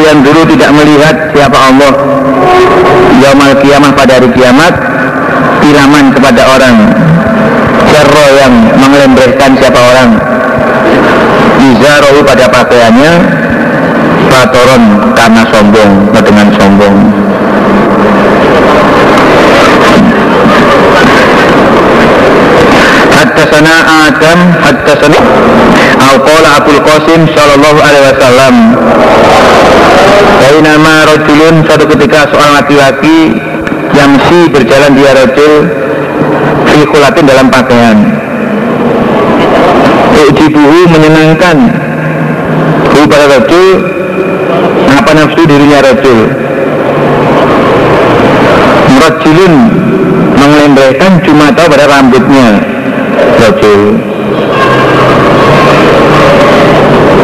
yang dulu tidak melihat siapa Allah Yaumal kiamah pada hari kiamat Ilaman kepada orang Cerro yang mengelembrehkan siapa orang. Izarohu pada pakaiannya Fatoron karena sombong dengan sombong. Haddatsana Adam haddatsana Al-Qala Abdul Qasim sallallahu alaihi wasallam nama rajulun suatu ketika seorang laki-laki yang si berjalan dia rajul fi dalam pakaian. Ujibuhu menyenangkan. Hu pada rajul Apa nafsu dirinya rajul Rajulun Mengelembrehkan cuma tahu pada rambutnya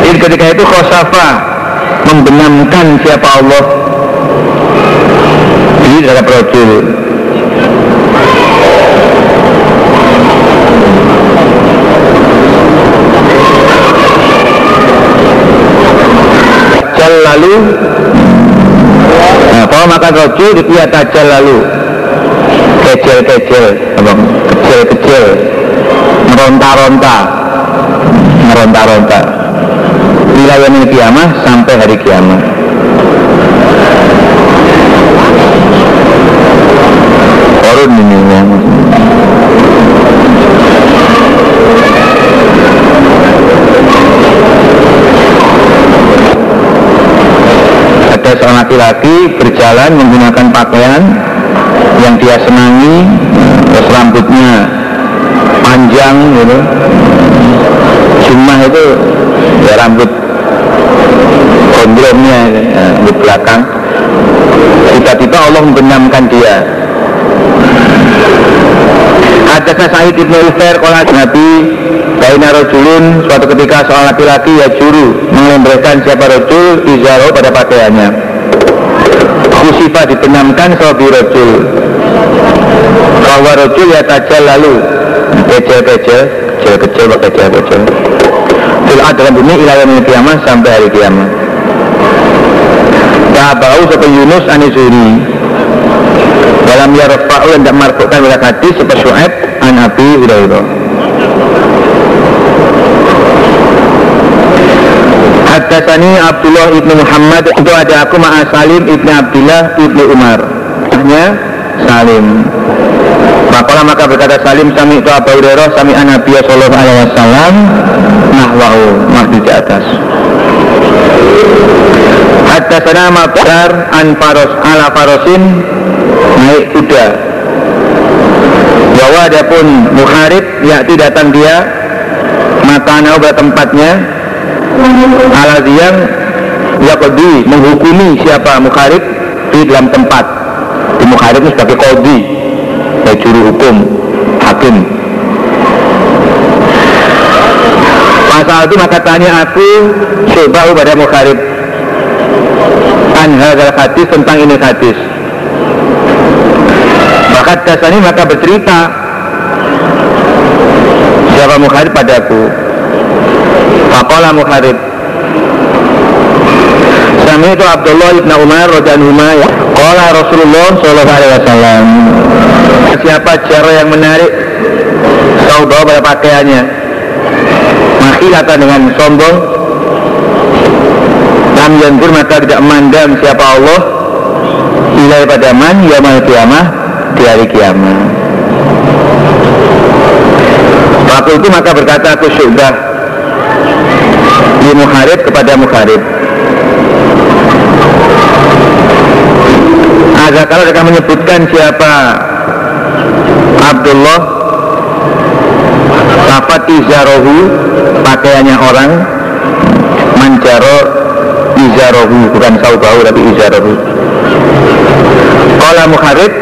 Jadi ketika itu khosafa Membenamkan siapa Allah. Ini terhadap rajul lalu. Nah, kalau makan rojul itu ya tajal lalu. Kecil-kecil kecil-kecil. Meronta-ronta meronta-ronta wilayah kiamah sampai hari kiamat korun ini ya. ada seorang laki-laki berjalan menggunakan pakaian yang dia senangi terus rambutnya panjang gitu cuma itu ya rambut gondrongnya ya, di belakang. Tiba-tiba Allah membenamkan dia. Ada Sa'id Ibn Ufair kalau Nabi Baina rojulun suatu ketika seorang laki-laki ya juru mengembrehkan siapa rojul izaro pada pakaiannya. Khusifa dibenamkan sobi rojul Bahwa rojul ya tajal lalu. Kecil-kecil Kecil-kecil kecil-kecil. Fil'ad dalam bumi ilayah kiamat sampai hari kiamat Tahabau seperti Yunus Anizuri dalam yarfa'u yang tidak marfu'kan pada hadis seperti Syu'aib an Abi Hurairah. Haddatsani Abdullah ibnu Muhammad itu ada aku ma'a Salim ibnu Abdullah ibnu Umar. Hanya Salim Makola maka berkata Salim sami itu Abu Hurairah sami Nabi sallallahu alaihi wasallam. Nahwahu mahdi di atas. Haddatsana Mabdar an Faros ala Farosin naik kuda. Bahwa ada pun Muharib yakti datang dia matanya pada tempatnya. Alaziyang Yakodi menghukumi siapa Mukharib di dalam tempat. Di Mukharib sebagai kodi ya juru hukum hakim pasal itu maka tanya aku coba pada Mukharib. An hadal hadis tentang ini hadis. Maka dasarnya maka bercerita. Siapa Mukharib padaku Faqala Muharib Sami itu Abdullah ibn Umar Umar ya. Qala Rasulullah Sallallahu Alaihi Wasallam Siapa cara yang menarik? Saudara pada pakaiannya. Makhilatan dengan sombong. Lam yantur maka tidak mandang siapa Allah. Ilai pada man Yamal kiamah Di hari kiamah. Waktu itu maka berkata aku syubah di Muharib kepada Muharib. Kalau mereka menyebutkan siapa Abdullah Safat izarohu Pakaiannya orang Manjaro izarohu Bukan saubahu tapi izarohu Kala Muharib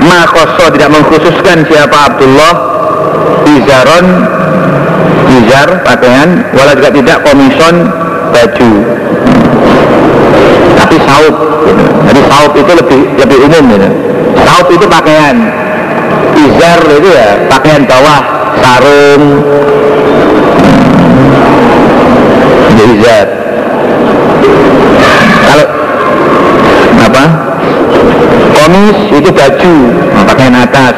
Makoso tidak mengkhususkan siapa Abdullah Izaron izar pakaian walau juga tidak komison baju tapi saut gitu. jadi saut itu lebih lebih umum gitu. saut itu pakaian Izar itu ya pakaian bawah sarung. Hijab kalau apa? Komis itu baju nah, pakaian atas.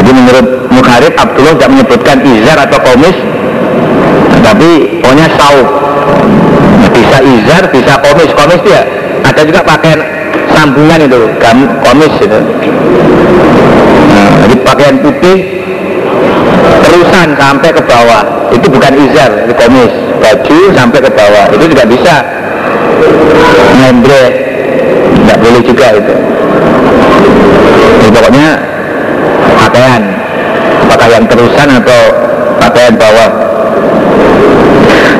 Jadi menurut Mukharib Abdullah tidak menyebutkan izar atau komis tapi pokoknya sauf nah, bisa izar bisa komis. Komis dia. Ada juga pakaian sambungan itu komis itu. Nah, jadi pakaian putih terusan sampai ke bawah. Itu bukan izar itu komis baju sampai ke bawah. Itu juga bisa ngembre tidak boleh juga itu. Jadi pokoknya pakaian. Pakaian terusan atau pakaian bawah.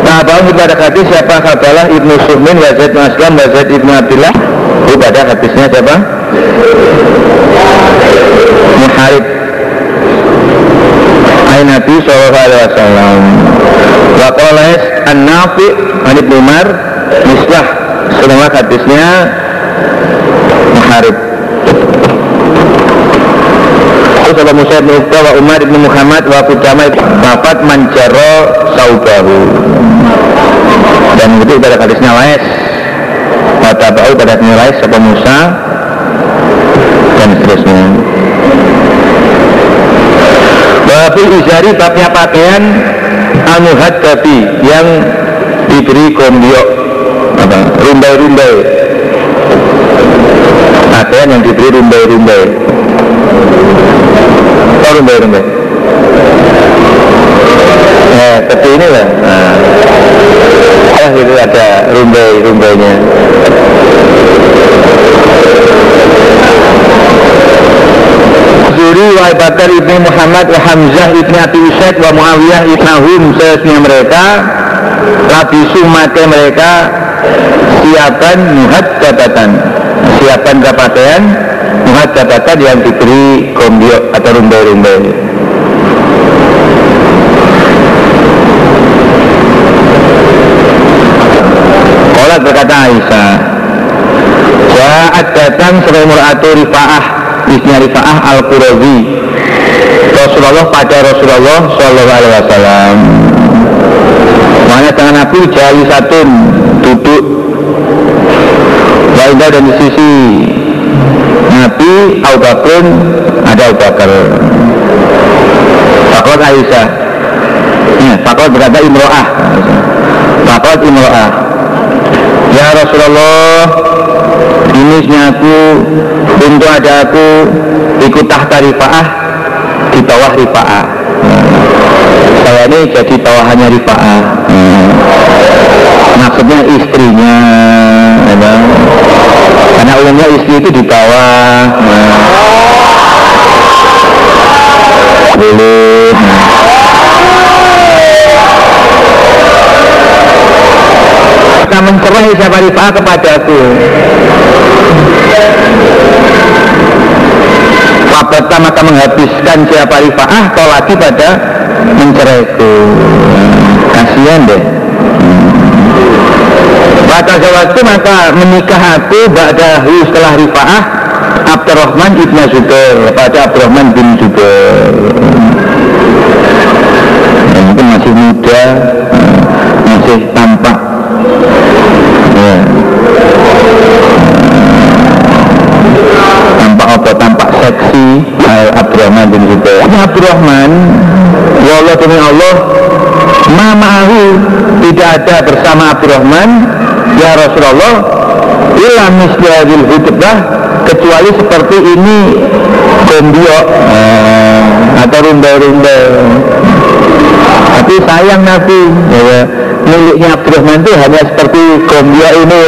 Nah, bahwa pada hadis siapa khabalah Ibnu Sumin, Wazid Maslam, Wazid Ibnu Abdillah Itu pada hadisnya siapa? Muharib. Ayat Nabi SAW Wa qolais an-nafi an Ibnu Umar Mislah Semua hadisnya Muharib. Terus kalau Musa bin Uqba wa Umar bin Muhammad wa Qudama Bapak manjaro saubahu. Dan itu pada hadisnya Lais Pada bau pada Lais Sapa Musa Dan seterusnya. Babi izari babnya pakaian Anuhad babi Yang diberi kombiok apa rumbai-rumbai. Pakaian yang diberi rumbai-rumbai. Oh rumbai-rumbai. Nah, seperti ini lah nah. Oh itu ada rumbai-rumbainya Zuri wa Bakar ibni Muhammad wa Hamzah ibni Abi Usaid wa Muawiyah ibnahum sesnya mereka Labisu make mereka siapan muhad jabatan siapan kapakaian muhad jabatan yang diberi kombiok atau rumbai-rumbai Kolat berkata Aisyah Ja'at datang sebagai mur'atu rifa'ah Isnya rifa'ah al-Qurazi Rasulullah pada Rasulullah Sallallahu Alaihi Wasallam. Makanya tangan Nabi jali satu duduk. Waidah dan di sisi Nabi Abu Bakr ada Abu Bakar. Fakot Aisyah. Ya, Fakot berkata Imro'ah Fakot Imro'ah Ya Rasulullah ini aku untuk ada aku ikut tahta rifaah di bawah rifaah. Saya ini jadi bawahannya rifaah. Maksudnya istrinya ya. karena umumnya istri itu di bawah. Boleh siapa rifa'ah kepadaku Wabata maka menghabiskan siapa rifa'ah kau lagi pada menceraiku kasihan deh. Kata jawabku maka menikah aku ba'dahu setelah rifa'ah Abdurrahman ibn Zubair. Pada Abdurrahman bin Zubair. Mungkin masih muda masih tampak ya. tampak apa? Tampak seksi Al Abdurrahman bin Zubair. Ini Abdurrahman ya Allah demi Allah ma'ahu tidak ada bersama Abdurrahman ya Rasulullah illa mislihadil hudbah kecuali seperti ini gombiok eh, atau rumba-rumba tapi sayang Nabi. Ya, miliknya Abdurrahman itu hanya seperti gombiok ini.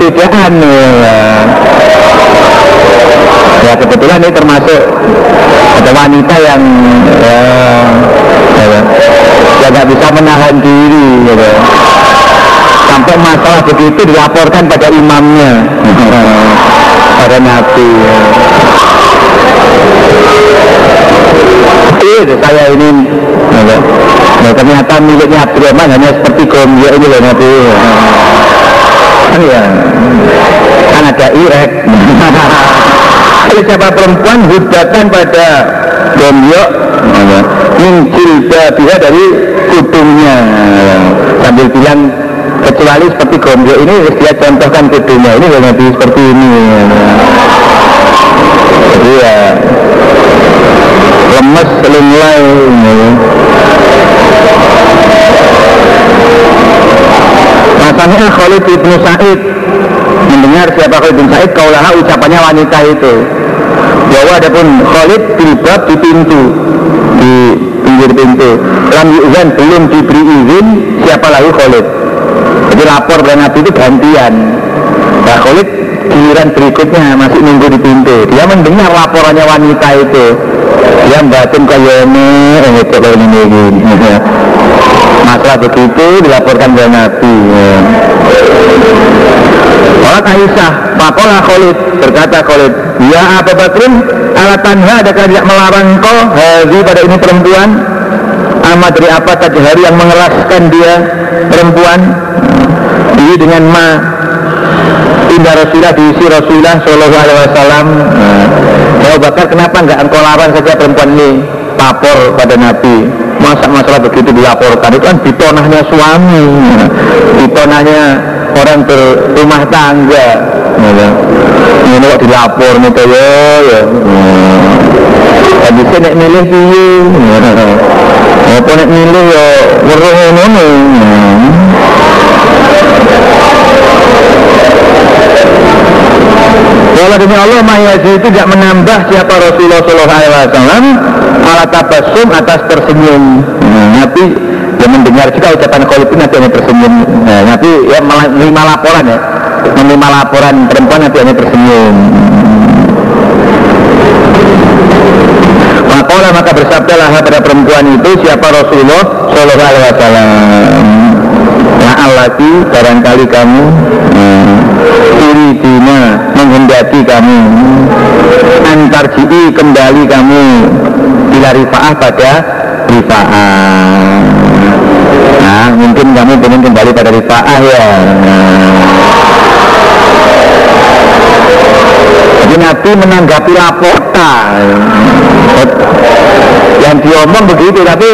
Tidak anu. Ya kebetulan ini termasuk ada wanita yang ya, ya, ya nggak bisa menahan diri gitu. Sampai masalah begitu dilaporkan pada imamnya. Pada nabi ya. Itu saya ini ya, ternyata miliknya Abdurrahman hanya seperti gomya ini loh nabi. Kan ya kan ada irek. Siapa perempuan hudatan pada gomyok mincil dia dari kudungnya sambil bilang kecuali seperti gomblo ini dia contohkan kudungnya ini nanti seperti ini. Jadi ya lemes lunglai Masanya Khalid ibn Sa'id. Mendengar siapa Khalid bin Sa'id kaulah ucapannya wanita itu. Bahwa ada pun Khalid bilbab di pintu di pinggir pintu. Lam yu'zan belum diberi izin siapa lagi Khalid jadi lapor dan Nabi itu gantian. Nah Khalid giliran berikutnya masih nunggu di pintu dia mendengar laporannya wanita itu. Dia batin kayane ini kalau ini ini masalah begitu dilaporkan ke Nabi Orang Aisyah, Pakola Khalid berkata Khalid, Ya Abu Bakrin, ala adakah tidak melarang kau Hazi pada ini perempuan? Amat dari apa tadi hari yang mengeraskan dia perempuan Ini dengan ma. Indah Rasulullah diisi Rasulullah Sallallahu Alaihi Wasallam. Ya Abu Bakar kenapa enggak engkau larang saja perempuan ini Papor pada Nabi? Masa masalah begitu dilaporkan? Itu kan ditonahnya suami. Ditonahnya orang berumah tangga. Ya. ini kok dilapor nih ya ya. Tapi saya nek milih piye? Apa nek milih ya weruh ngono Demi Allah itu tidak menambah siapa Rasulullah SAW alat tabasum atas tersenyum. Nah, Nabi dia mendengar juga ucapan itu nanti hanya tersenyum nah, nanti ya menerima laporan ya menerima laporan perempuan nanti hanya tersenyum Makola maka bersabdalah pada perempuan itu siapa Rasulullah Shallallahu Alaihi Wasallam. La'allaki barangkali kamu hmm, dina menghendaki kamu. Antar jidi kembali kamu. Bila rifaah pada rifaah. Nah mungkin kamu ingin kembali pada rifaah ya. Jadi Nabi menanggapi lapota yang diomong begitu tapi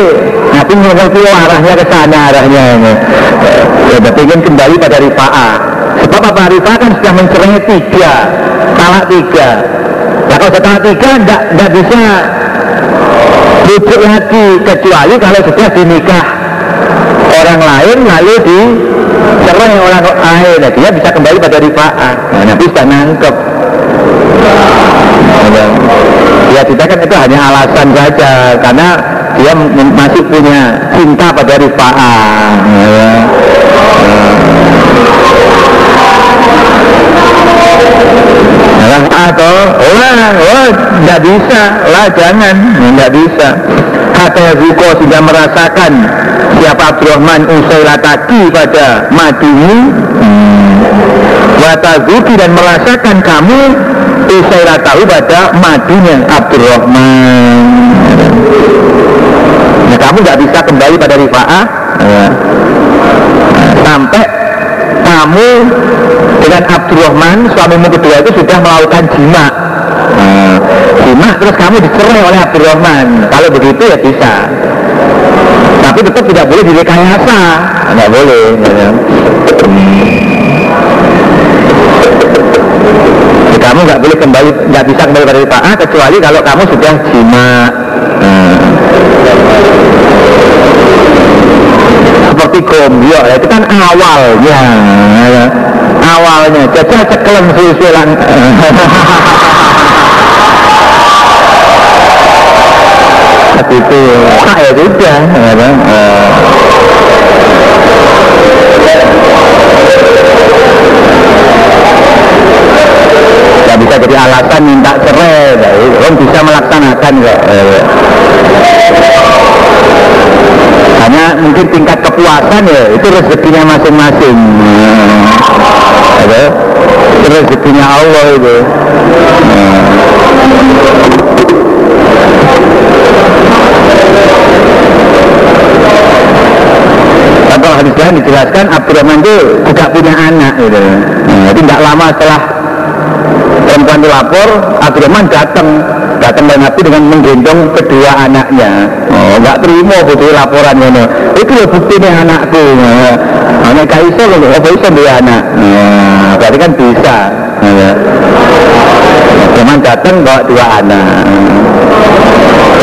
Nabi oh, arahnya ke sana arahnya. Ya, tapi ingin kembali pada rifaah sebab apa rifaah kan sudah mencerai tiga. Talak tiga. Nah kalau setelah tiga tidak bisa rujuk lagi. Kecuali kalau sudah dinikah orang lain lalu dicerai orang lain. Nah, dia bisa kembali pada rifaah nah, Nabi sudah nangkep. Ya kita kan itu hanya alasan saja karena dia masih punya cinta pada rifaah ya. Atau lah, oh, tidak bisa, lah jangan, tidak bisa. Kata Zuko sudah merasakan siapa Abdurrahman Usailataki pada matimu hmm. Watazuki dan merasakan kamu Usailatahu pada matinya Abdurrahman Nah kamu nggak bisa kembali pada rifa'ah ya. Sampai kamu dengan Abdurrahman suamimu kedua itu sudah melakukan jima. Nah, jima terus kamu dicerai oleh Abdurrahman. Kalau begitu ya bisa. Tapi tetap tidak boleh direkayasa tidak boleh ya. Kamu nggak boleh kembali nggak bisa kembali pada taat kecuali kalau kamu sudah jima nah. Seperti ya itu kan awalnya ya. awalnya jajah ceklem seperti itu nah, ya sudah ya, kan? bisa jadi alasan minta cerai orang bisa melaksanakan kok mungkin tingkat kepuasan ya itu rezekinya masing-masing. Ada? Itu rezekinya Allah itu. Kalau hadis dijelaskan Abdurrahman itu juga punya anak gitu. Nah, tidak lama setelah perempuan itu lapor Abdurrahman datang. Datang dan Nabi dengan menggendong kedua anaknya. Oh nggak terima butuh laporan ini itu loh bukti nih anakku. Nah, anak kaiso loh apa bisa dia anak? Nah, berarti kan bisa. Nah, Abdurrahman datang bawa dua anak.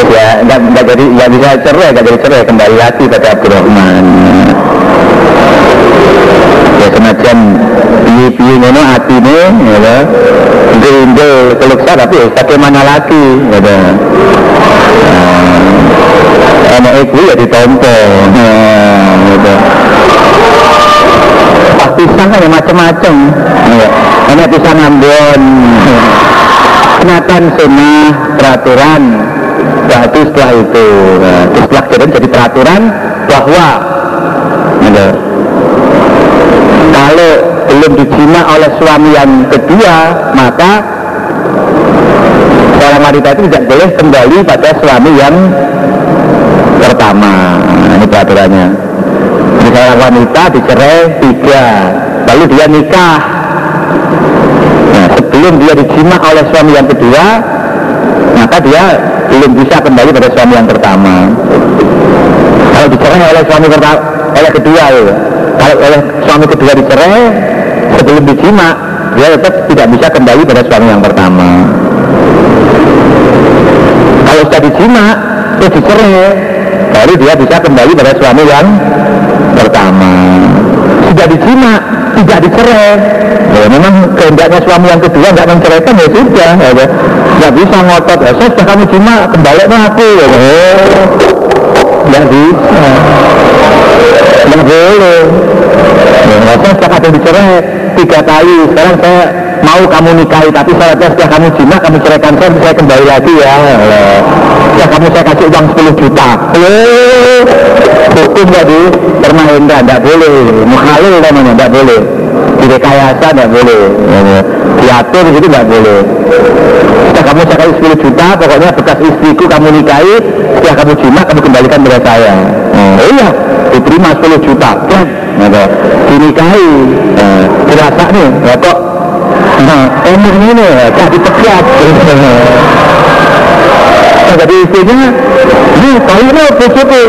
Ya nggak jadi nggak bisa cerai nggak jadi cerai. Kembali lagi pada Abdurrahman. Ya senajan piye-piye ngono atine ya Gerinda keluksa tapi ya bagaimana lagi? Ya nah, anak ibu ya ditompo. Gitu. pas pisang kan ya macam-macam ya. anak pisang ambon kenakan sunnah peraturan. Berarti setelah itu nah, setelah kejadian jadi peraturan bahwa gitu, kalau belum dijima oleh suami yang kedua maka seorang wanita itu tidak boleh kembali pada suami yang pertama. Nah, ini peraturannya. Seorang wanita dicerai tiga lalu dia nikah. Nah, sebelum dia dijima oleh suami yang kedua maka dia belum bisa kembali pada suami yang pertama. Kalau dicerai oleh suami pertama oleh kedua kalau oleh suami kedua dicerai sebelum dijima dia tetap tidak bisa kembali pada suami yang pertama. Kalau sudah dijima terus dicerai baru dia bisa kembali pada suami yang pertama. Sudah dijima tidak dicerai. Ya, memang kehendaknya suami yang kedua nggak menceraikan ya sudah ya, nggak bisa ngotot. Ya, sudah kamu jima kembali ke aku. Ya. nggak bisa. Nggak boleh. Ya, sudah kadang dicerai tiga kali sekarang saya mau kamu nikahi tapi syaratnya setelah kamu jima kamu ceraikan saya saya kembali lagi ya. Ya kamu saya kasih uang 10 juta. Hukum nggak dipermainkan nggak boleh. Mukhalil namanya nggak boleh. Direkayasa nggak boleh. Diatur gitu nggak boleh. Setelah kamu saya kasih 10 juta pokoknya bekas istriku kamu nikahi setelah kamu jima kamu kembalikan kepada saya. Oh iya diterima 10 juta. Kan nah, dinikahi. Nah, dirasa nih ya kok nah, enak ini ya dipecat. Nah, jadi istrinya ini kalau ini bujuku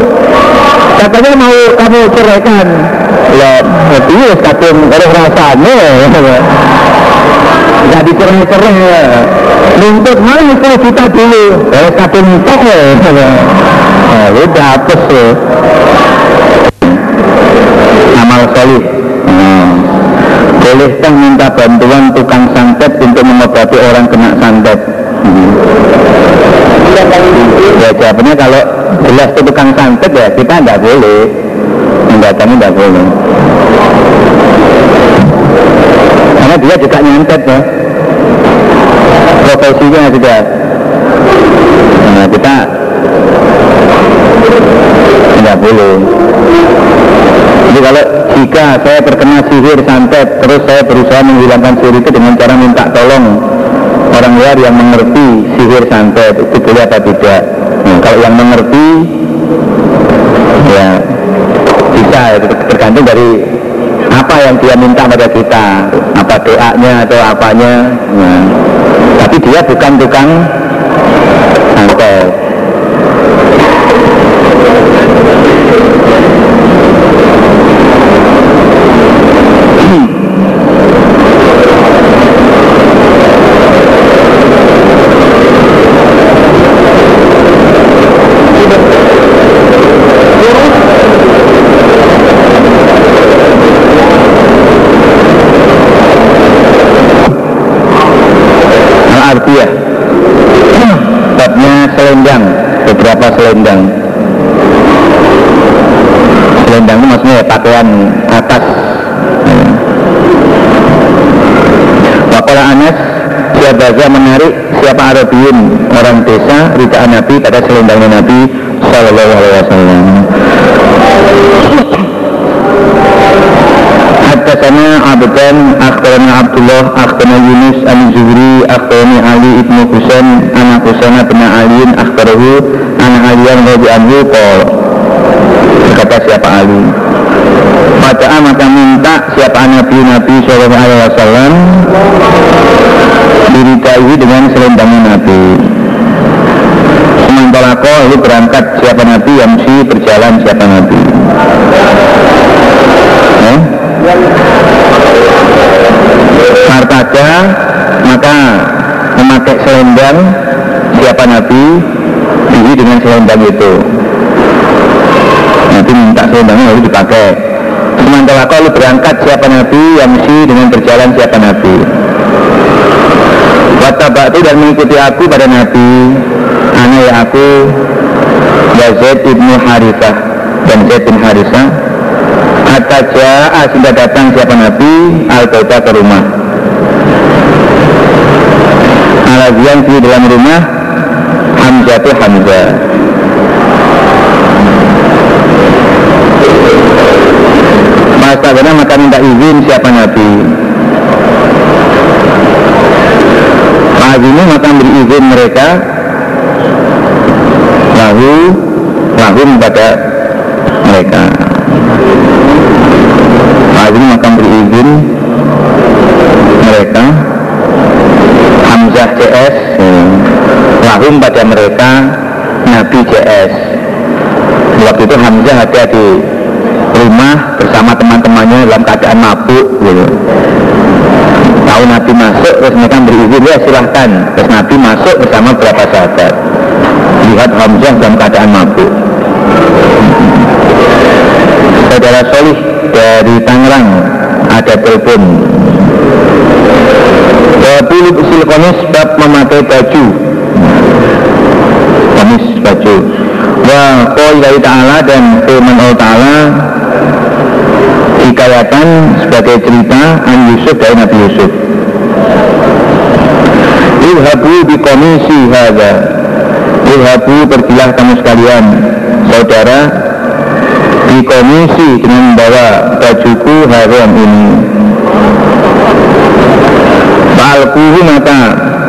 katanya mau kamu ceraikan. Ya itu ya kadung kalau rasanya nggak dicerai-cerai ya nuntut mana 10 juta dulu? Ya kadung tok ya nah, udah hapus ya amal solih hmm. Bolehkah minta bantuan tukang santet untuk mengobati orang kena santet? Hmm. ya jawabannya kalau jelas itu tukang santet ya kita tidak boleh. Mendatangi tidak boleh. Karena dia juga nyantet ya. Profesinya sudah nah, kita tidak boleh jadi kalau jika saya terkena sihir santet terus saya berusaha menghilangkan sihir itu dengan cara minta tolong orang luar yang mengerti sihir santet itu boleh atau tidak. Nah, kalau yang mengerti ya bisa. Itu tergantung dari apa yang dia minta pada kita. Apa doanya atau apanya. Nah, tapi dia bukan tukang santet Al-Arbiyah babnya selendang beberapa selendang selendang itu maksudnya ya, pakaian atas. Wakola Anas siapa saja menarik siapa Arabiyin orang desa ridaan Nabi pada selendangnya Nabi Sallallahu Alaihi Wasallam Haddatsana Abdan akhbarana Abdullah akhbarana Yunus an Zuhri akhbarani Ali ibnu Husain anak Husain bin Ali akhbarahu anak Aliyan radhiyallahu anhu qala. Berkata siapa Ali? Pada maka minta siapa Nabi Nabi Shallallahu Alaihi Wasallam diridai dengan selendangnya Nabi. Semantolako itu berangkat siapa Nabi yang si berjalan siapa Nabi. Eh? Martaja maka memakai selendang siapa Nabi? Dihi dengan selendang itu. Nabi minta selendangnya lalu dipakai. Sementara lalu berangkat siapa Nabi yang si dengan berjalan siapa Nabi. Watabak itu dan mengikuti aku pada Nabi. Ana ya aku Yazid ibnu Harithah Dan Zaid bin Harithah Hatta ja'a sudah datang siapa Nabi? Al-Bauta ke rumah. Alazian di dalam rumah Hamzah itu Hamzah. Masa maka minta izin siapa Nabi? Azimi maka beri izin mereka. Lahu Lahum pada mereka Azimi maka beri izin mereka. Hamzah CS Lahum pada mereka. Nabi CS. Waktu itu Hamzah ada di rumah bersama teman-temannya dalam keadaan mabuk gitu. Tahu Nabi masuk terus mereka berizin ya silahkan. Terus Nabi masuk bersama beberapa sahabat. Lihat Hamzah dalam keadaan mabuk saudara Solih dari Tangerang ada telepon. Bulu usil komis bab memakai baju. Komis baju. Wa qawilai ta'ala dan firman Allah ta'ala Hikayatan sebagai cerita An Yusuf dari Nabi Yusuf. Ilhabu di komisi hadha Ilhabu pergilah kamu sekalian Saudara Di komisi dengan membawa bajuku haram ini. Fa'alkuhu maka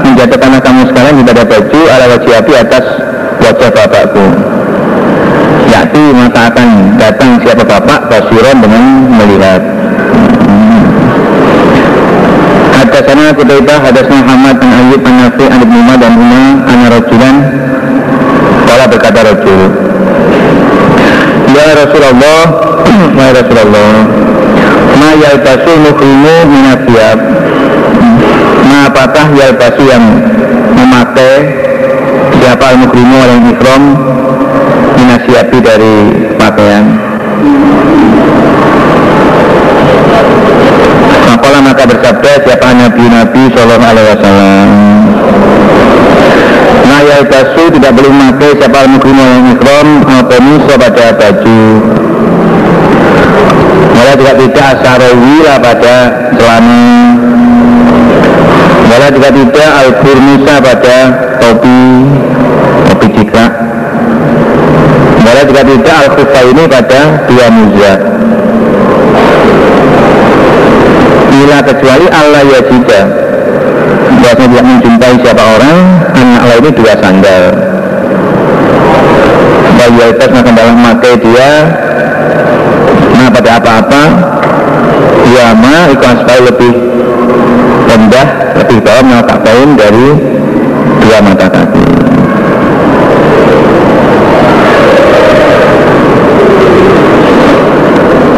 menjatuhkan kamu sekalian pada baju ala wajah api atas wajah bapakku. Yakti maka akan datang siapa bapak basiran dengan melihat. Sana Kutaibah hadasna Muhammad an Ayyub an Nafi an Ibn dan Umar an Rajulan. Kala berkata Rajul Ya Rasulullah Ya Rasulullah. Ma yalbasu muhrimu minasiyab Ma apakah yalbasu yang memakai Siapa al-muhrimu yang ikram Minasiyabi dari pakaian? Makola maka bersabda siapa Nabi-Nabi Sallallahu Alaihi Wasallam Nayal basu tidak boleh memakai siapa al-mukrim yang ikram Al-Qamisa pada baju. Malah juga tidak asarawi lah pada celana. Malah juga tidak al-burmisa pada topi Topi jika Malah juga tidak al-khufa ini pada dua muzah. Bila kecuali Allah ya jika Bahasanya tidak menjumpai siapa orang Anak Allah ini dua sandal. Bayalitas maka dalam memakai dia Nah pada apa-apa. Ya ma ikhlas lebih rendah Lebih bawah meletak kain dari dua mata kaki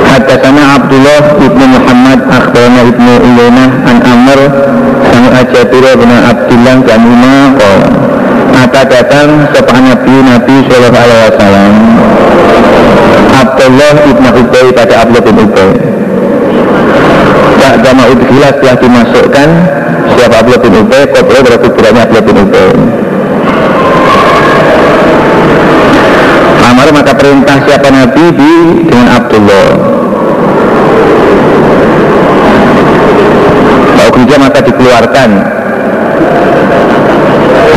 Hadasana Abdullah ibnu Muhammad akhbarana ibnu Uyainah an Amr sami Jabir bin Abdullah dan Umar Ata datang sepan Nabi Nabi Sallallahu Alaihi Wasallam. Abdullah ibnu Ubay pada Abdullah bin Ubay. Tak jama udhila setelah dimasukkan Siapa Abdullah bin Ubay Kau berada kuburannya Abdullah bin Ubay. Amar maka perintah siapa Nabi di dengan Abdullah Gereja maka dikeluarkan.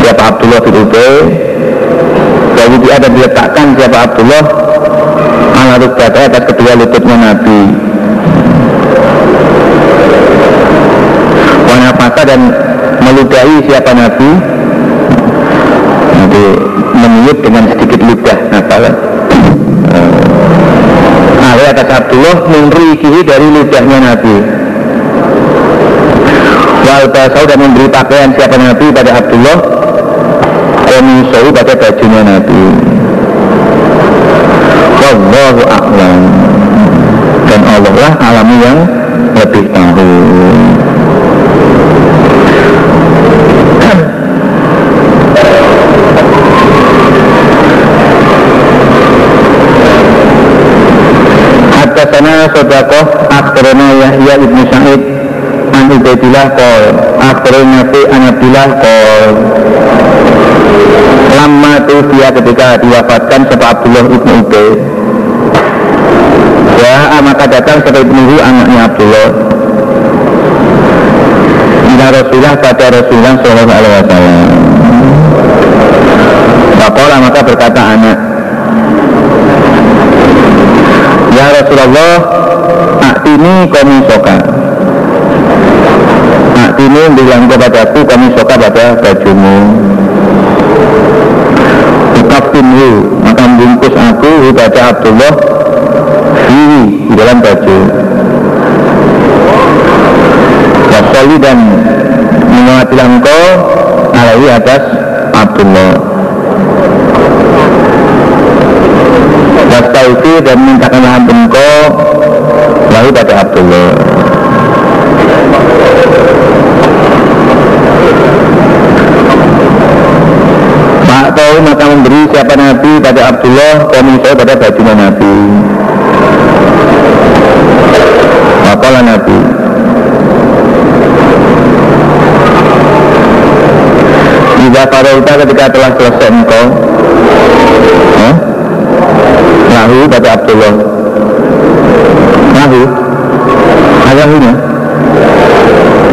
Siapa Abdullah bin Lalu dia ada diletakkan siapa Abdullah? Ala rukbata atas kedua lututnya Nabi. Wanapaka dan meludahi siapa Nabi? Nanti meniup dengan sedikit ludah nakal Ali atas Abdullah menrikihi dari ludahnya Nabi wal basau dan memberi pakaian siapa Nabi pada Abdullah? Komisau pada bajunya Nabi. Wallahu a'lam. Dan Allah lah alam yang lebih tahu. Hadasana sodakoh akhbarana Yahya ibnu Sa'id Ubaidillah kol Akhbarana Nabi An Abdillah kol. Lama itu dia ketika diwafatkan sebab Abdullah ibnu Ubaid Ya maka datang sebab ibnu anaknya Abdullah. Ila Rasulullah pada Rasulullah Sallallahu Alaihi Wasallam. Bakola maka berkata anak Ya Rasulullah Aktini soka Aktini bilang kepadaku soka pada bajumu. Ukaftinhu Maka membungkus aku kepada Abdullah Di dalam baju. Wasoli dan Menguatilah engkau Alaihi atas Abdullah. Itu dan mintakan ampun kau lalu pada Abdullah Pak tahu maka siapa Nabi? Pada Abdullah saya pada bajunya Nabi. Apalah Nabi? Jika Farauta ketika telah selesai engkau. Nahu pada Abdullah. Nahu? Ayahnya?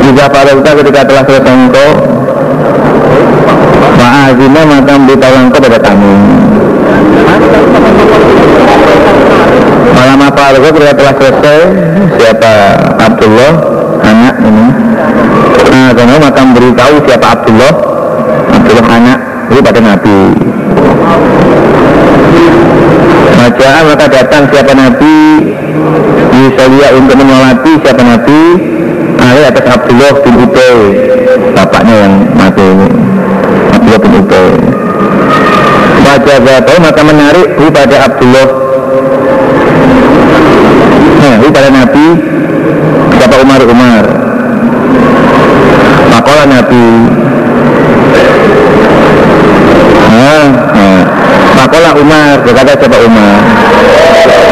Jika Farauta ketika telah selesai engkau Ma'azina maka beritahu engkau pada kami Malam apa ketika telah selesai. Siapa? Abdullah? Anak ini. Nah karena maka beritahu siapa Abdullah. Abdullah anak Itu pada Nabi. Maja'a maka datang siapa Nabi. Yusalia untuk menyolati siapa Nabi. Ali atas Abdullah bin Ubay Bapaknya yang mati ini Abdullah bin Ubay Wajah maka menarik hu pada Abdullah. Nah, hu pada Nabi. Siapa Umar Umar. Makola Nabi. Nah, nah. Fakola Umar, berkata siapa Umar.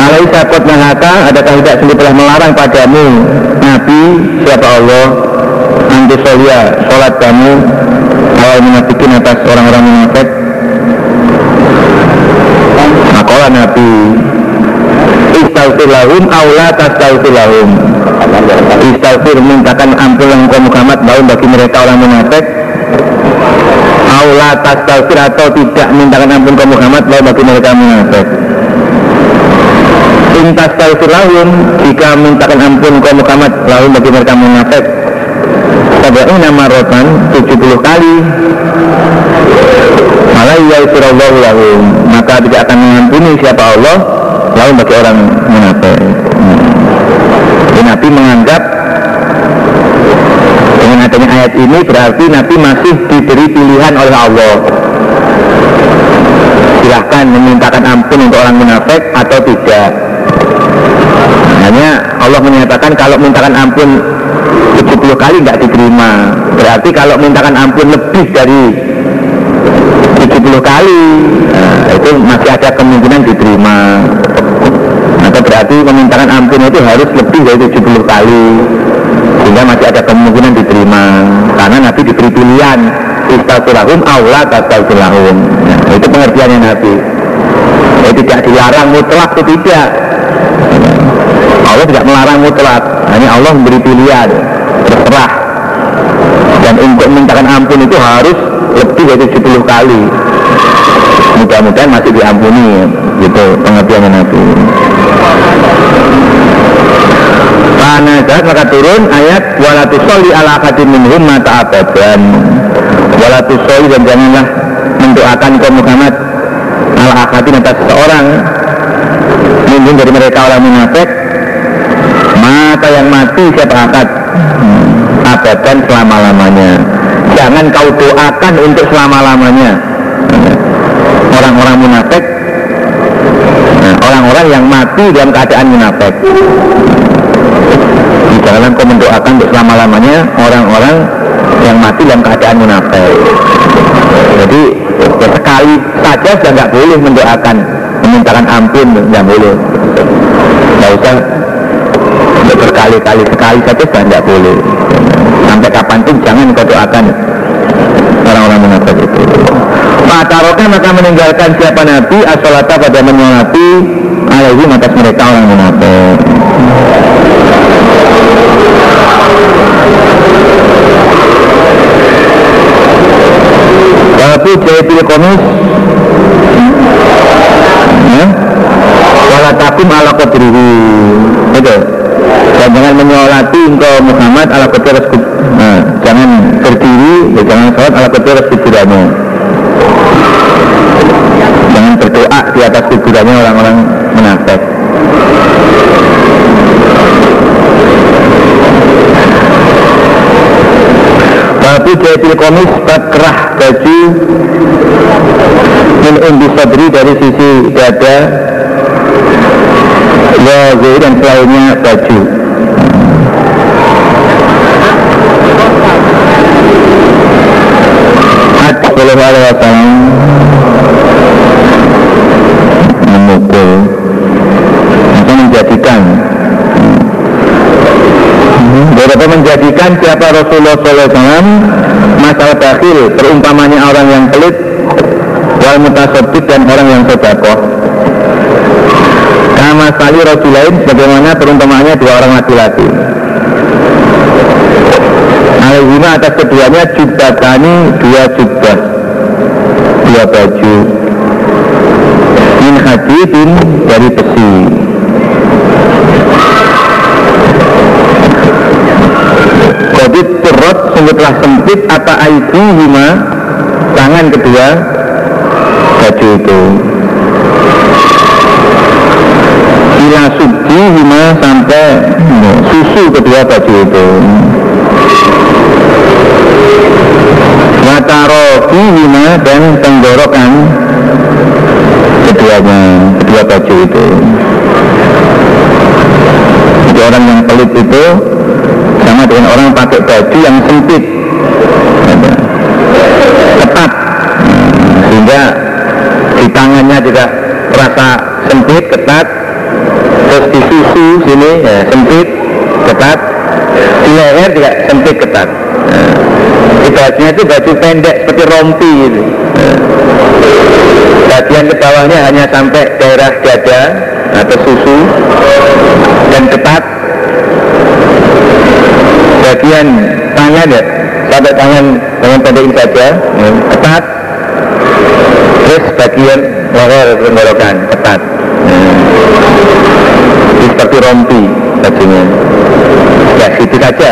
Alai takut nahaka, adakah tidak sendiri telah melarang padamu? Nabi, siapa Allah Nanti solia, sholat kamu Awal menafikin atas orang-orang munafik. Makola Nabi Istaghfir lahum, aula tastaghfir lahum Istaghfir mintakan ampun yang Muhammad Lahum bagi mereka orang munafik. Aula tastalfir atau tidak mintakan ampun ke Muhammad lalu bagi mereka munafik. Intas lahum jika mintakan ampun ke Muhammad lalu bagi mereka munafik Tabi'in nama rotan 70 kali. Malah yaifirallahu lahum. Maka tidak akan mengampuni siapa Allah Lalu bagi orang munafik. Jadi Nabi menganggap dengan adanya ayat ini berarti Nabi masih diberi pilihan oleh Allah. Silahkan memintakan ampun untuk orang munafik atau tidak. Hanya Allah menyatakan kalau mintakan ampun 70 kali nggak diterima. Berarti kalau mintakan ampun lebih dari 70 kali nah, itu masih ada kemungkinan diterima. Atau berarti memintakan ampun itu harus lebih dari 70 kali sehingga masih ada kemungkinan diterima. Karena Nabi diberi pilihan istagfirahum aula tastagfirahum nah, itu pengertiannya Nabi. Ya, tidak dilarang mutlak itu tidak. Allah tidak melarang mutlak. Hanya Allah memberi pilihan terserah. Dan untuk mintakan ampun itu harus lebih dari 10 kali. Mudah-mudahan masih diampuni gitu pengertiannya Nabi. Nazarat maka turun ayat walatusoli ala akadim minhum mata abadan walatusoli dan janganlah mendoakan kaum Muhammad ala akadim atas seorang minhum dari mereka orang munafik yang mati siapa akad abadan selama-lamanya. Jangan kau doakan untuk selama-lamanya. Orang-orang munafik. Nah, orang-orang yang mati dalam keadaan munafik. Jangan kau mendoakan untuk selama-lamanya orang-orang yang mati dalam keadaan munafik. Jadi ya sekali saja sudah nggak boleh mendoakan. Memintakan ampun nggak boleh. Nggak usah berkali-kali sekali saja sudah nggak boleh. Sampai kapan pun jangan kau doakan orang-orang munafik itu. Matarokan maka meninggalkan siapa Nabi asolata pada menyolati alaihi atas mereka orang munafik. Tapi pilih komis ya, Wala takum ala qadrihi Itu Dan jangan menyolati engkau Muhammad ala qadri nah, Jangan berdiri ya Jangan sholat ala qadri kuburannya Jangan berdoa di atas kuburannya orang-orang menafik Babu jahil komis kerah baju Min umbi dari sisi dada Ya dan selainnya baju Alaihi wasallam memukul itu menjadikan. Beberapa menjadikan siapa Rasulullah SAW masalah bakhil perumpamannya orang yang pelit wal mutasodik dan orang yang sodakoh Kama Rasul lain bagaimana perumpamaannya dua orang laki-laki. Alaihima atas keduanya tani dua jubah dua baju min hadidin dari besi. Kodit turut sungguh telah sempit apa aibu hima tangan kedua baju itu. Ila subji hima sampai susu kedua baju itu Watarofi hima dan tenggorokan keduanya kedua baju itu. Jadi orang yang pelit itu sama dengan orang pakai baju yang sempit. Ketat. Sehingga di tangannya juga rasa sempit ketat. Terus di susu sini ya, sempit ketat. Di leher juga sempit ketat. Nah, bajunya itu baju pendek seperti rompi gitu. Bagian ke bawahnya hanya sampai daerah dada atau susu dan ketat. Bagian tangan ya sampai tangan dengan pendek ini saja ya, ketat. Terus bagian leher tenggorokan ketat. Ya. seperti rompi bajunya. Ya situ saja.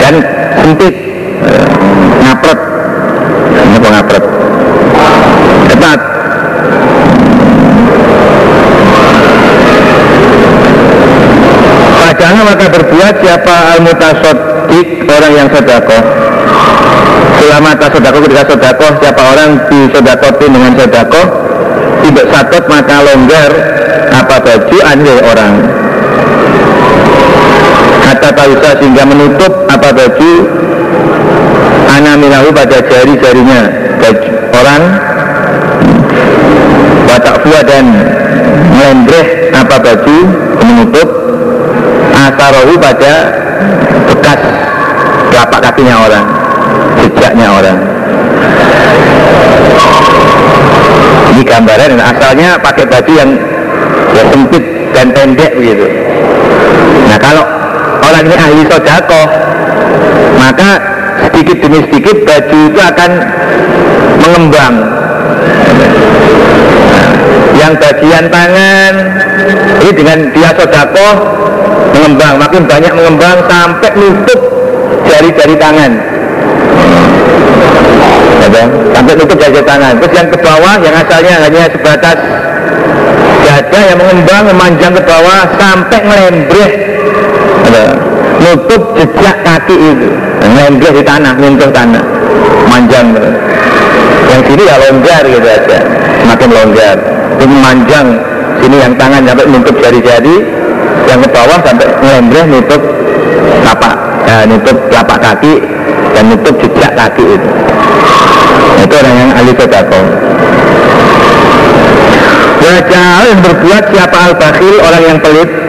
Dan sempit ngapret ini ngapret ketat Jangan maka berbuat siapa al mutasodik orang yang sodakoh selama tasodakoh ketika sodakoh siapa orang di sodakotin dengan sodakoh tidak sakit maka longgar apa baju anjir orang. Kata tausa sehingga menutup apa baju minahu pada jari-jarinya. Orang watak dan melembreh apa baju menutup asarohu pada bekas telapak kakinya orang jejaknya orang. Ini gambaran dan asalnya pakai baju yang ya sempit dan pendek begitu. Nah kalau orang ini ahli sodako maka sedikit demi sedikit baju itu akan mengembang. Yang bagian tangan ini dengan dia sodako mengembang. Makin banyak mengembang sampai nutup jari-jari tangan. Ya, sampai nutup jari tangan. Terus yang ke bawah yang asalnya hanya sebatas dada yang mengembang memanjang ke bawah sampai melembreh nutup jejak kaki itu ngelengger di tanah nyentuh tanah. Manjang. Yang sini ya longgar gitu aja. Semakin longgar. Ini manjang sini yang tangan sampai nutup jari-jari. Yang ke bawah sampai ngelengger nutup tapak ya, nutup telapak kaki dan nutup jejak kaki itu. Itu orang yang ahli sedekah Wajah berbuat siapa al-bakhil orang yang pelit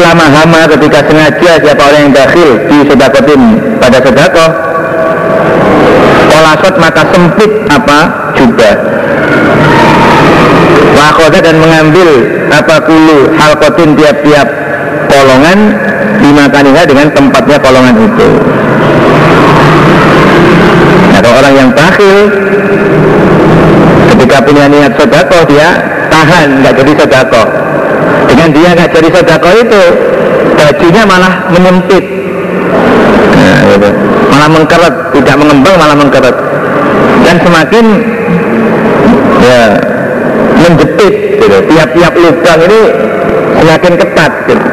Ulama hama ketika sengaja siapa orang yang bakhil di sedakotin pada sedakoh Olasot maka sempit apa? Jubah. Wakoda dan mengambil apa kulu halkotin tiap-tiap kolongan dimakaninya dengan tempatnya kolongan itu. Atau orang yang bakhil ketika punya niat sodako dia tahan nggak jadi sodako dengan dia nggak jadi sodako itu bajunya malah menyempit nah, gitu. malah mengkeret tidak mengembang malah mengkeret dan semakin ya menjepit gitu. tiap-tiap lubang ini semakin ketat gitu.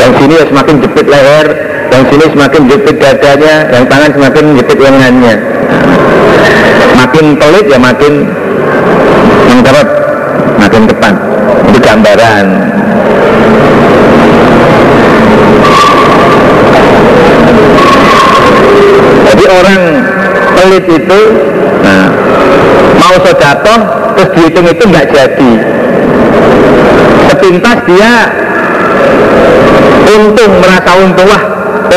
yang sini ya semakin jepit leher yang sini semakin jepit dadanya yang tangan semakin jepit lengannya makin pelit ya makin mengkeret makin ketat gambaran. Jadi orang pelit itu nah, mau sodatoh terus dihitung itu nggak jadi. Sepintas dia untung merasa untung wah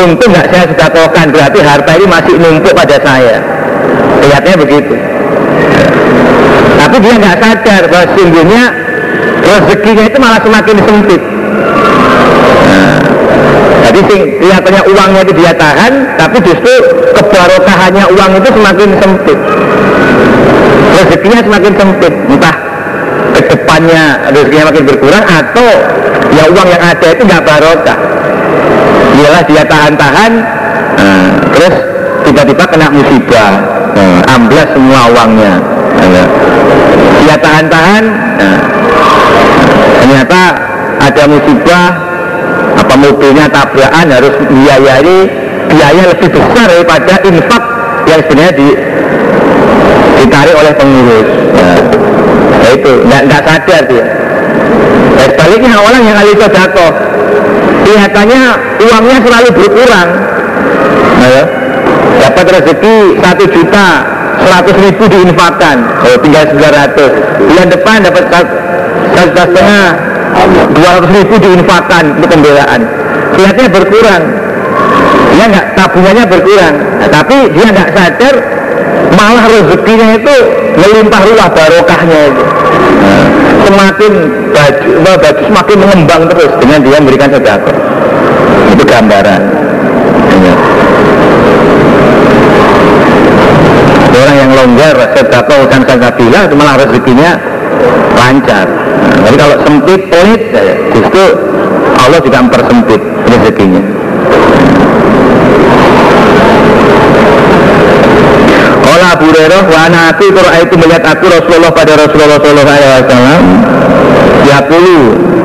untung nggak saya sedekahkan berarti harta ini masih numpuk pada saya. Kelihatannya begitu. Tapi dia nggak sadar bahwa sungguhnya rezekinya itu malah semakin sempit. Nah, jadi sing, kelihatannya uangnya itu dia tahan tapi justru kebarokahannya uang itu semakin sempit. Rezekinya semakin sempit. Entah ke depannya rezekinya makin berkurang atau ya uang yang ada itu nggak barokah. Ialah dia tahan-tahan nah, terus tiba-tiba kena musibah. Nah, amblas semua uangnya. Nah, dia tahan-tahan nah, ternyata ada musibah apa mobilnya tabrakan harus biayai biaya lebih besar daripada infak yang sebenarnya di, ditarik oleh pengurus. Nah, nah itu nggak sadar dia. Dan sebaliknya orang yang ahli sodako kelihatannya uangnya selalu berkurang. Nah, ya. dapat rezeki satu juta seratus ribu diinfakkan oh tinggal sembilan ratus. Bulan depan dapat juta setengah dua ratus ribu diinfakkan untuk pembelaan. Kelihatannya berkurang. Dia nggak tabungannya berkurang. Nah, tapi dia nggak sadar malah rezekinya itu melimpah ruah barokahnya itu. Semakin baju, baju semakin mengembang terus dengan dia memberikan sedekah. Itu gambaran. Ya. orang yang longgar sedekah urusan kabilah malah rezekinya lancar tapi kalau sempit pelit justru Allah juga mempersempit rezekinya. Kala Abu Hurairah wa ana aku itu melihat aku Rasulullah pada Rasulullah sallallahu alaihi wasallam. Ya pulu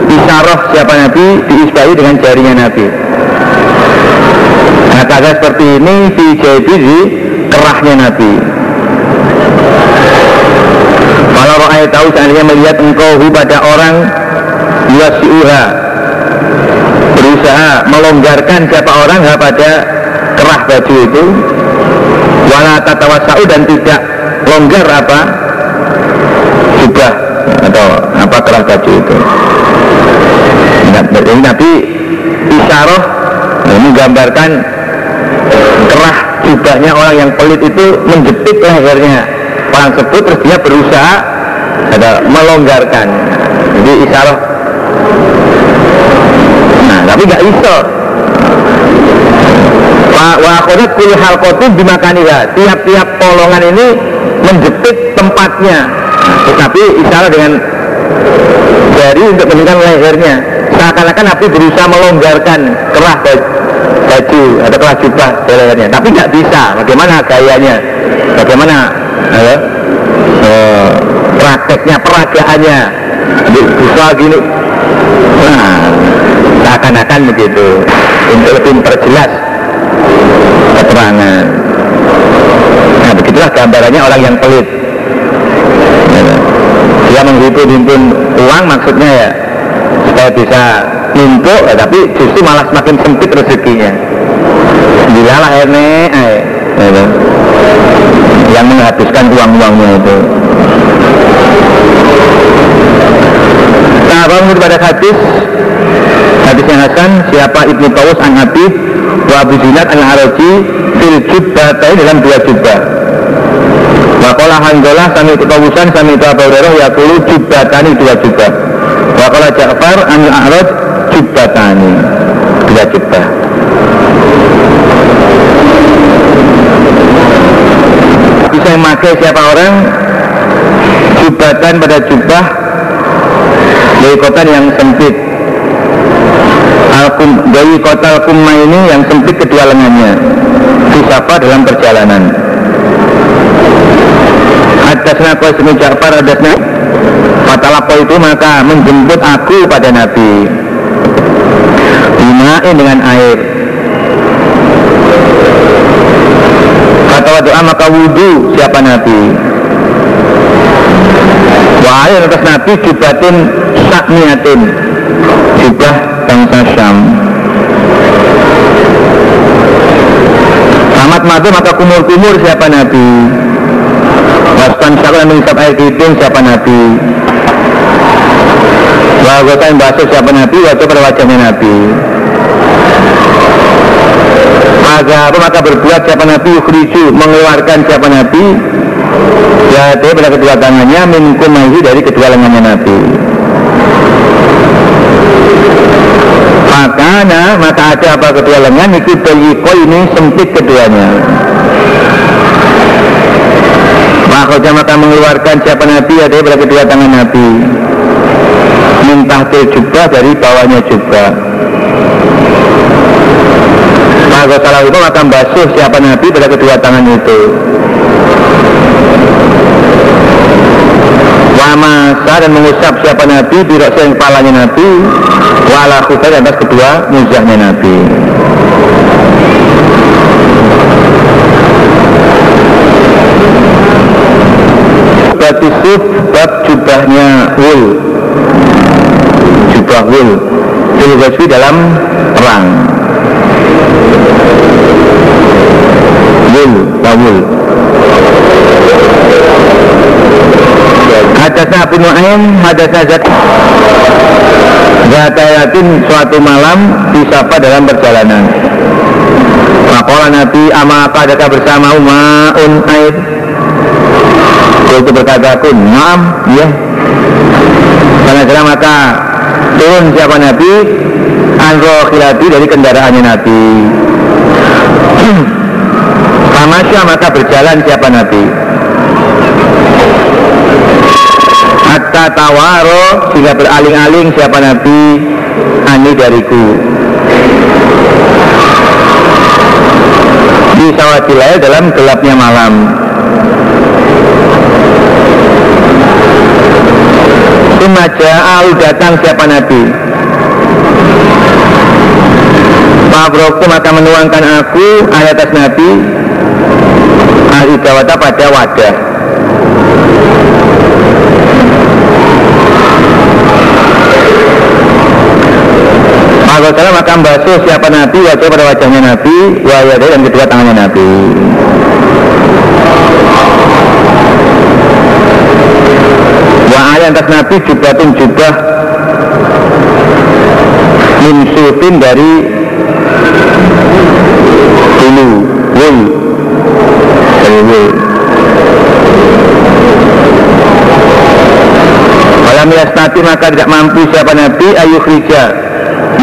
isyarah siapa Nabi diisbahi dengan jarinya Nabi. Nah kata seperti ini di di kerahnya Nabi roh tahu seandainya melihat engkau pada orang yuasiuha. Berusaha melonggarkan siapa orang pada kerah baju itu. Wala tatawasau dan tidak longgar apa? Juga atau apa kerah baju itu. Jadi Nabi isyarah ini menggambarkan kerah jubahnya orang yang pelit itu menjepit lehernya. Orang tersebut terus dia berusaha ada melonggarkan. Jadi isyarah nah tapi nggak iso. Wa akhirat kul halqatin bimakaniha tiap-tiap polongan ini menjepit tempatnya. Nah, tetapi isyarat dengan jari untuk menunjukkan lehernya. Seakan-akan Nabi berusaha melonggarkan kerah baju atau kerah jubah lehernya. Tapi nggak bisa. Bagaimana gayanya? Bagaimana? Eh, prakteknya peragaannya. Bisa gini nah seakan-akan begitu. Untuk lebih memperjelas keterangan. Nah begitulah gambarannya orang yang pelit. Dia menghimpun-himpun uang maksudnya ya supaya bisa numpuk ya, tapi justru malah semakin sempit rezekinya. Dilalah ini eh, ya. yang menghabiskan uang-uangnya itu Nah, menurut pada hadis. Hadis yang Hasan siapa Ibnu Tawus an Habib wa Abu Zinad an Araji fil jubbatain dalam dua jubah. Wakola Handolah sami itu Tawusan sami itu Abu Hurairah yakulu jubbatani dua jubah. Wakola Ja'far an A'raj jubbatani dua jubah. Bisa memakai siapa orang jubatan pada jubah dari kota yang sempit. Alkum, dari kota Al-Kumma ini yang sempit kedua lengannya. Disafa dalam perjalanan. Adasna kau semi Ja'far adasna Fatalapo itu maka menjemput aku pada Nabi. Bimain dengan air. Kata doa maka wudhu siapa Nabi Wahai atas Nabi jubatin sakniatin Jubah bangsa Syam. Amat madu maka kumur-kumur siapa Nabi? Wastan syakul mengisap air hitung siapa Nabi? Wah yang basuh siapa Nabi? Wajah pada wajahnya Nabi. Maka maka berbuat siapa Nabi? Ukhriju mengeluarkan siapa Nabi Ya pada kedua tangannya Minkumahi dari kedua lengannya Nabi. Makanya maka ada apa kedua lengan? Itu beliko ini sempit keduanya. Makanya maka mengeluarkan siapa Nabi ada pada kedua tangan Nabi. Minta jubah dari bawahnya jubah. Maka salah itu maka basuh siapa Nabi pada kedua tangan itu Wamasa dan mengusap siapa Nabi Birok yang kepalanya Nabi. Wala khufai atas kedua muzahnya Nabi. Batisuf bab jubahnya wul Jubah wul Filgoswi dalam perang. Wul, wul Abu Nu'aim, hadasna Zat. Zatayatin suatu malam disapa dalam perjalanan. Makola Nabi ama apa adakah bersama ma'un air Itu berkata aku, maam, ya Karena maka turun siapa Nabi? Anro khilati dari kendaraannya Nabi. Kamasya maka berjalan siapa Nabi hatta tawaro sehingga beraling-aling siapa Nabi ani dariku. Di sawatilaya dalam gelapnya malam. Sumaja al datang siapa Nabi? Fabroktu maka menuangkan aku ayat atas Nabi. Al-Idawata pada wadah Maka salah maka basuh siapa Nabi wajah pada wajahnya Nabi wajah dan kedua tangannya Nabi. Wa ayat atas Nabi jubatin jubah min sufin dari dulu. Wul. Dari wul. Walam yasnati maka tidak mampu siapa Nabi ayu khrijah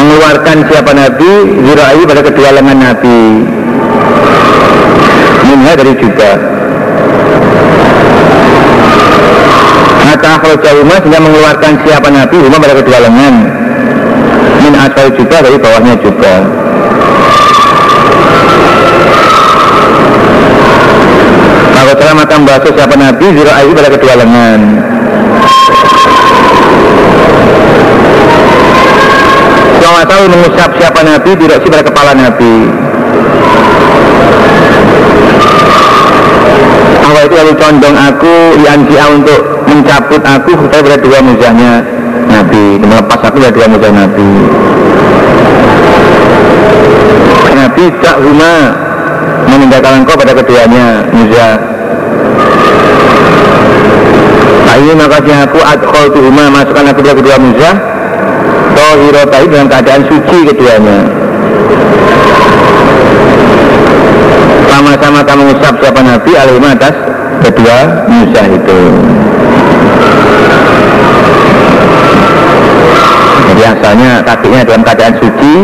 mengeluarkan siapa Nabi zirai pada kedua lengan Nabi. Minha dari juga. Maka jauhma sehingga mengeluarkan siapa Nabi rumah pada kedua lengan. Min asal juga dari bawahnya juga. Maka telah maka membasuh siapa Nabi zirai pada kedua lengan Famasahu mengusap siapa Nabi Diroksi pada kepala Nabi. Allah itu lalu condong aku Yanji'a untuk mencabut aku Supaya dua muzahnya Nabi. Melepas aku dari dua muzah Nabi. Nabi tak huma meninggalkan engkau pada keduanya muzah Tak ini makasih aku adkhol tuhuma masukkan aku pada kedua muzah Tohirotai dengan keadaan suci keduanya. Sama-sama kamu usap siapa Nabi alaihim atas kedua muzah itu. Jadi asalnya kakinya dalam keadaan suci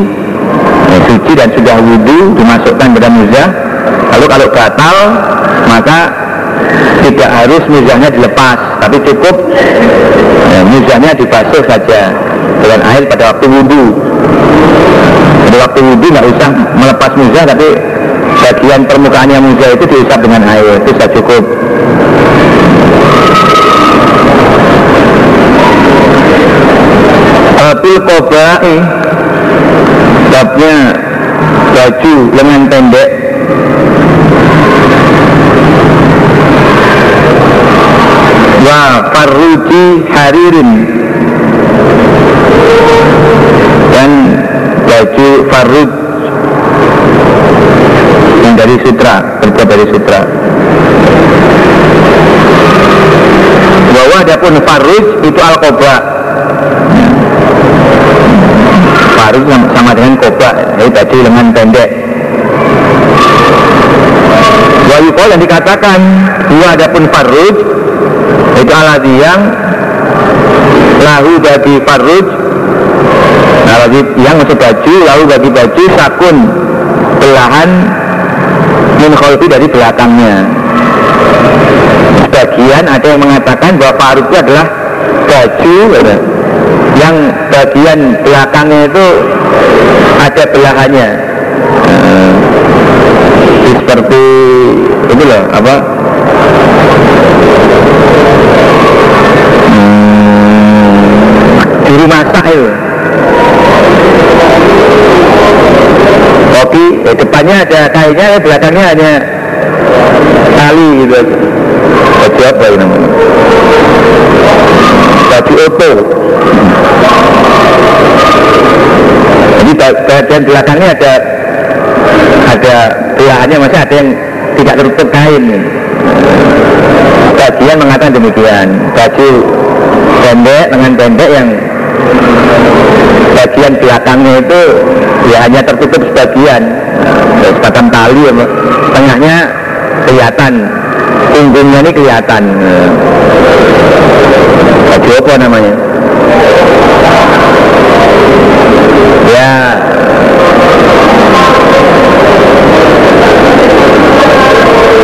ya, Suci dan sudah wudhu dimasukkan pada muzah. Lalu kalau batal maka tidak harus muzahnya dilepas Tapi cukup ya, muzahnya dibasuh saja dengan air pada waktu wudhu. Pada waktu wudhu nggak usah melepas muzah tapi bagian permukaannya muzah itu diusap dengan air itu sudah cukup. Abil kobai Babnya baju lengan pendek Wa farruji haririn. Dan baju farud yang dari sutra terbuat dari sutra. Bahwa adapun farud itu al kobra farud sama dengan kobra jadi baju lengan pendek. Wayukol yang dikatakan dua adapun farud itu aladhi yang lahu bagi farud nah yang masuk baju lalu bagi baju sakun belahan min kholfi dari belakangnya. Sebagian ada yang mengatakan bahwa farud itu adalah baju yang bagian belakangnya itu ada belahannya. Nah, seperti itu loh apa depannya ada kainnya eh, belakangnya hanya tali gitu. Baju apa ini namanya? Baju oto jadi bagian belakangnya ada ada belahannya masih ada yang tidak tertutup kain. Bagian mengatakan demikian. Baju pendek dengan pendek yang bagian belakangnya itu ya hanya tertutup sebagian sebatang tali ya, tengahnya kelihatan. Punggungnya ini kelihatan. Baju apa namanya? Ya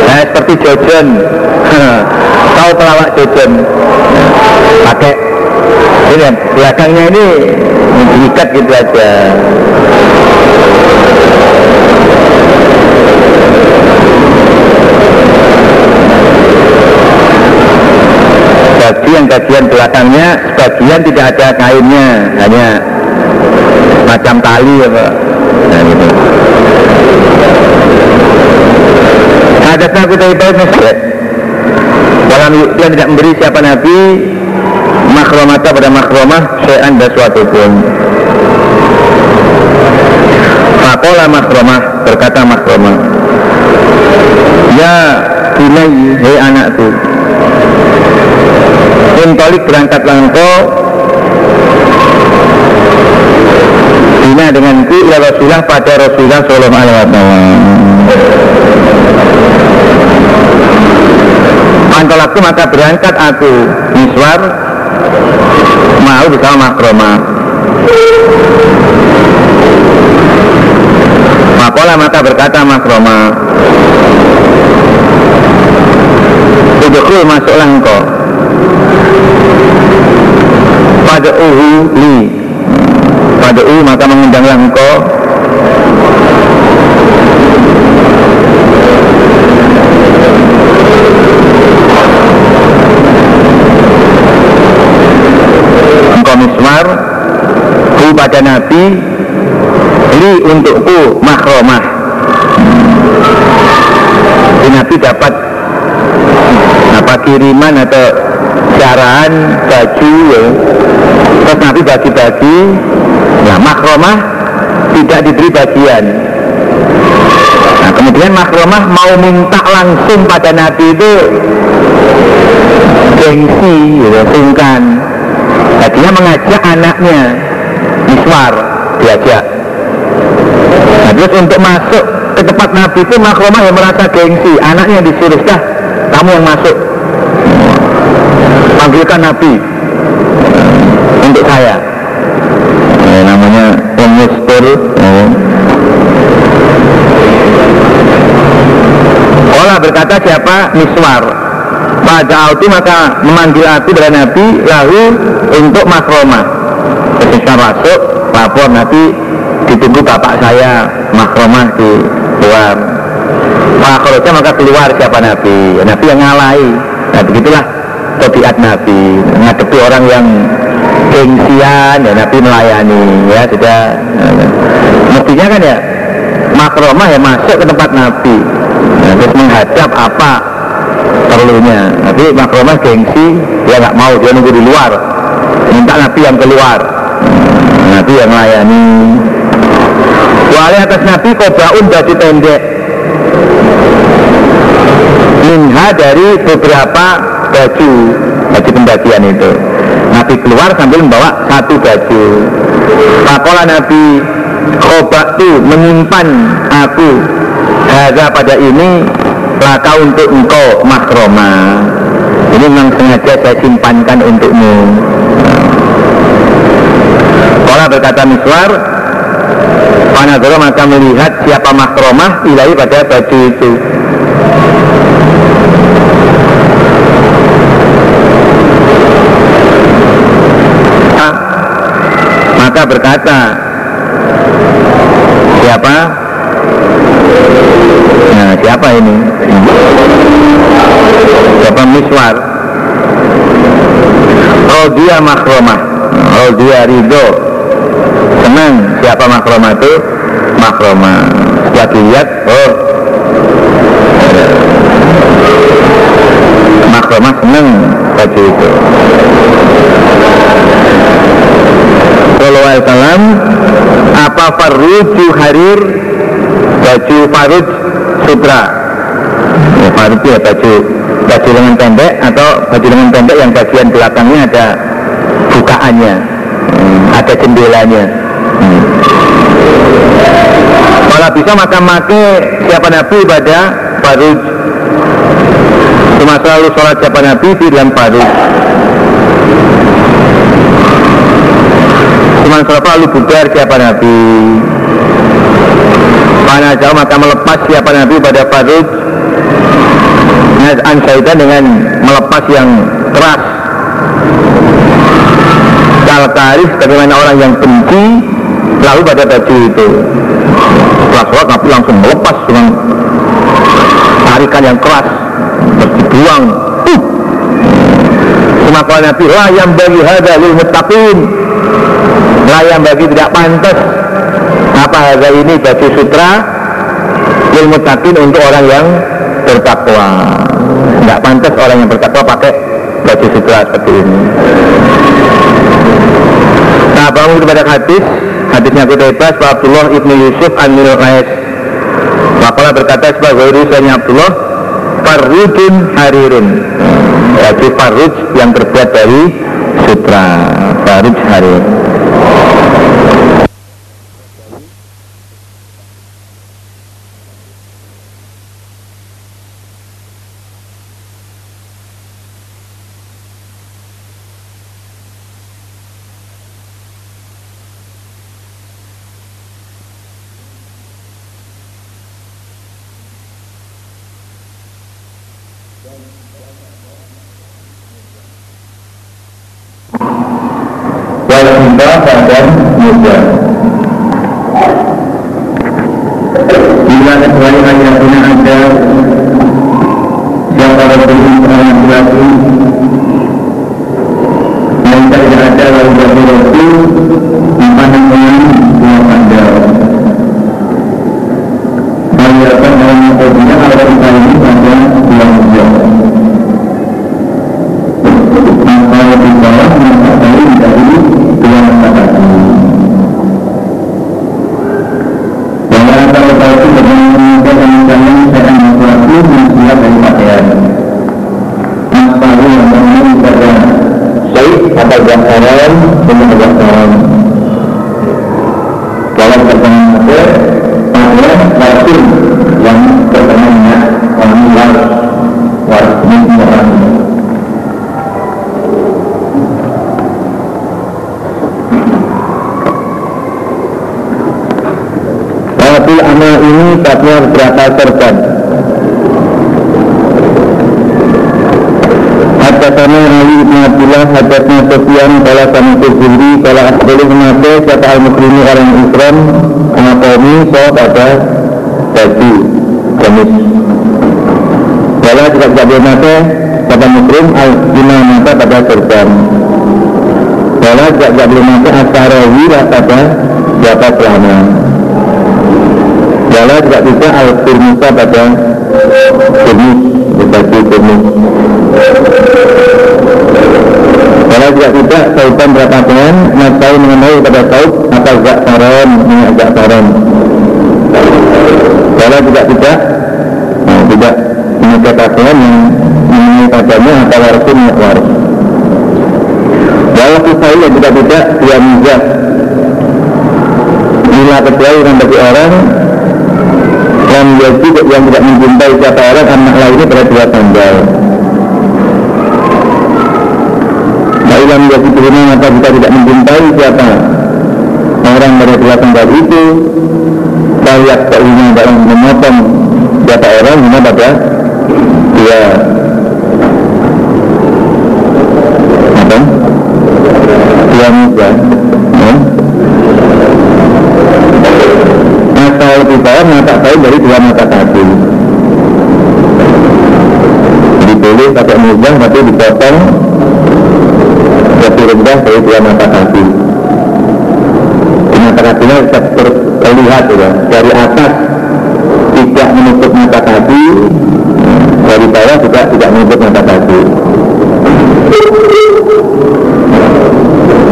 nah seperti jojon tahu pelawak jojon pakai ini belakangnya ini diikat gitu aja bagian bagian belakangnya sebagian tidak ada kainnya hanya macam tali ya pak nah, gitu. ada aku tadi Mesir dalam yang tidak memberi siapa Nabi makromata pada makromah syai'an dan suatu pun. Fakola makromah berkata makromah Ya bunai hei anakku Intolik berangkatlah engkau Bina denganku ila Rasulullah pada Rasulullah Sallallahu Alaihi Wasallam. Antolaku maka berangkat aku. Miswar mau bersama makroma. Makola maka berkata makroma Udukul masuklah engkau Pada uhu li. Uhu maka mengundanglah engkau. Engkau mismar hu pada Nabi li untukku makromah. Jadi Nabi dapat apa kiriman atau caraan baju ya. Terus Nabi bagi-bagi nah makromah tidak diberi bagian. Nah kemudian makromah mau minta langsung pada Nabi itu gengsi gitu, sungkan. Tadinya mengajak anaknya Miswar diajak. Nah, terus untuk masuk ke tempat Nabi itu makromah yang merasa gengsi. Anaknya disuruh dah kamu yang masuk. Panggilkan Nabi untuk saya. Eh, namanya pemustur eh. Olah berkata siapa? Miswar. Pada itu maka memanggil aku dari Nabi lalu untuk makromah. Ketika masuk lapor Nabi ditunggu bapak saya makromah di luar. Makroja maka keluar siapa Nabi? Nabi yang ngalai. Nah begitulah tabiat Nabi. Ngadepi orang yang gengsian ya Nabi melayani ya sudah mestinya kan ya makromah ya masuk ke tempat Nabi. Nah, terus menghadap apa perlunya. Tapi makromah gengsi dia nggak mau dia nunggu di luar. Minta Nabi yang keluar. Nabi yang melayani. Wali atas Nabi kobaun baju pendek. Minha dari beberapa baju Baju pembagian itu Nabi keluar sambil membawa satu baju. Pakola Nabi itu menyimpan aku. Harga pada ini Laka untuk engkau makroma Ini memang sengaja saya simpankan untukmu. Kola berkata Miswar Panadoro maka melihat siapa makromah ilahi pada baju itu maka berkata siapa? Nah siapa ini? Siapa miswar? Rodia makromah. Rodia ridho. Senang. Siapa makromah itu? Makromah. Setelah dilihat? Oh. Makromah senang. Baju itu Sallallahu alaihi wasallam apa farruju harir baju farruj sutra. Ya, farruj ya baju baju lengan pendek atau baju lengan pendek yang bagian belakangnya ada bukaannya hmm, ada jendelanya. Hmm. kalau bisa maka make siapa nabi pada farruj. Cuma selalu sholat siapa nabi di dalam farruj Sholat lalu budar siapa Nabi? Mana jauh maka melepas siapa Nabi? Pada Farud Naz'an syaitan dengan melepas yang keras. Kalkaris bagaimana orang yang benci Lalu pada baju itu. Sholat Nabi langsung melepas dengan tarikan yang keras. Terus dibuang. Uh. Maka Nabi lah yang bagi hadha lil yang bagi tidak pantas. Apa harga ini baju sutra? Ilmu takin untuk orang yang bertakwa. Tidak pantas orang yang bertakwa pakai baju sutra seperti ini. Nah bangun kepada hadis. Hadisnya kita ibas Abdullah ibnu Yusuf an Qais Makalah berkata sebagai urusannya Abdullah Farrujun harirun Baju farruj yang terbuat dari sutra. Farruj harir tidak sauban berapa bulan Mengetahui mengenai pada saub Atau saron minyak saron Kalau juga tidak. Nah, Tidak. Pakaian yang Mengenai padanya atau warsu minyak waris Walau kisah yang tidak tidak Dia mizah Bila kecuali yang bagi orang yang wajib yang tidak menjumpai siapa orang anak lainnya pada dua tanggal Ilam jadi terima maka kita tidak menjumpai siapa orang pada dua tanggal itu. Kaliat keinginan dalam memotong siapa orang hanya pada dua apa? Dua muka ya? Asal kita mata tahu dari dua mata kaki boleh pakai muka tapi dipotong dari dua mata kaki mata kakinya bisa terlihat ya. Dari atas tidak menutup mata kaki dari bawah juga tidak menutup mata kaki.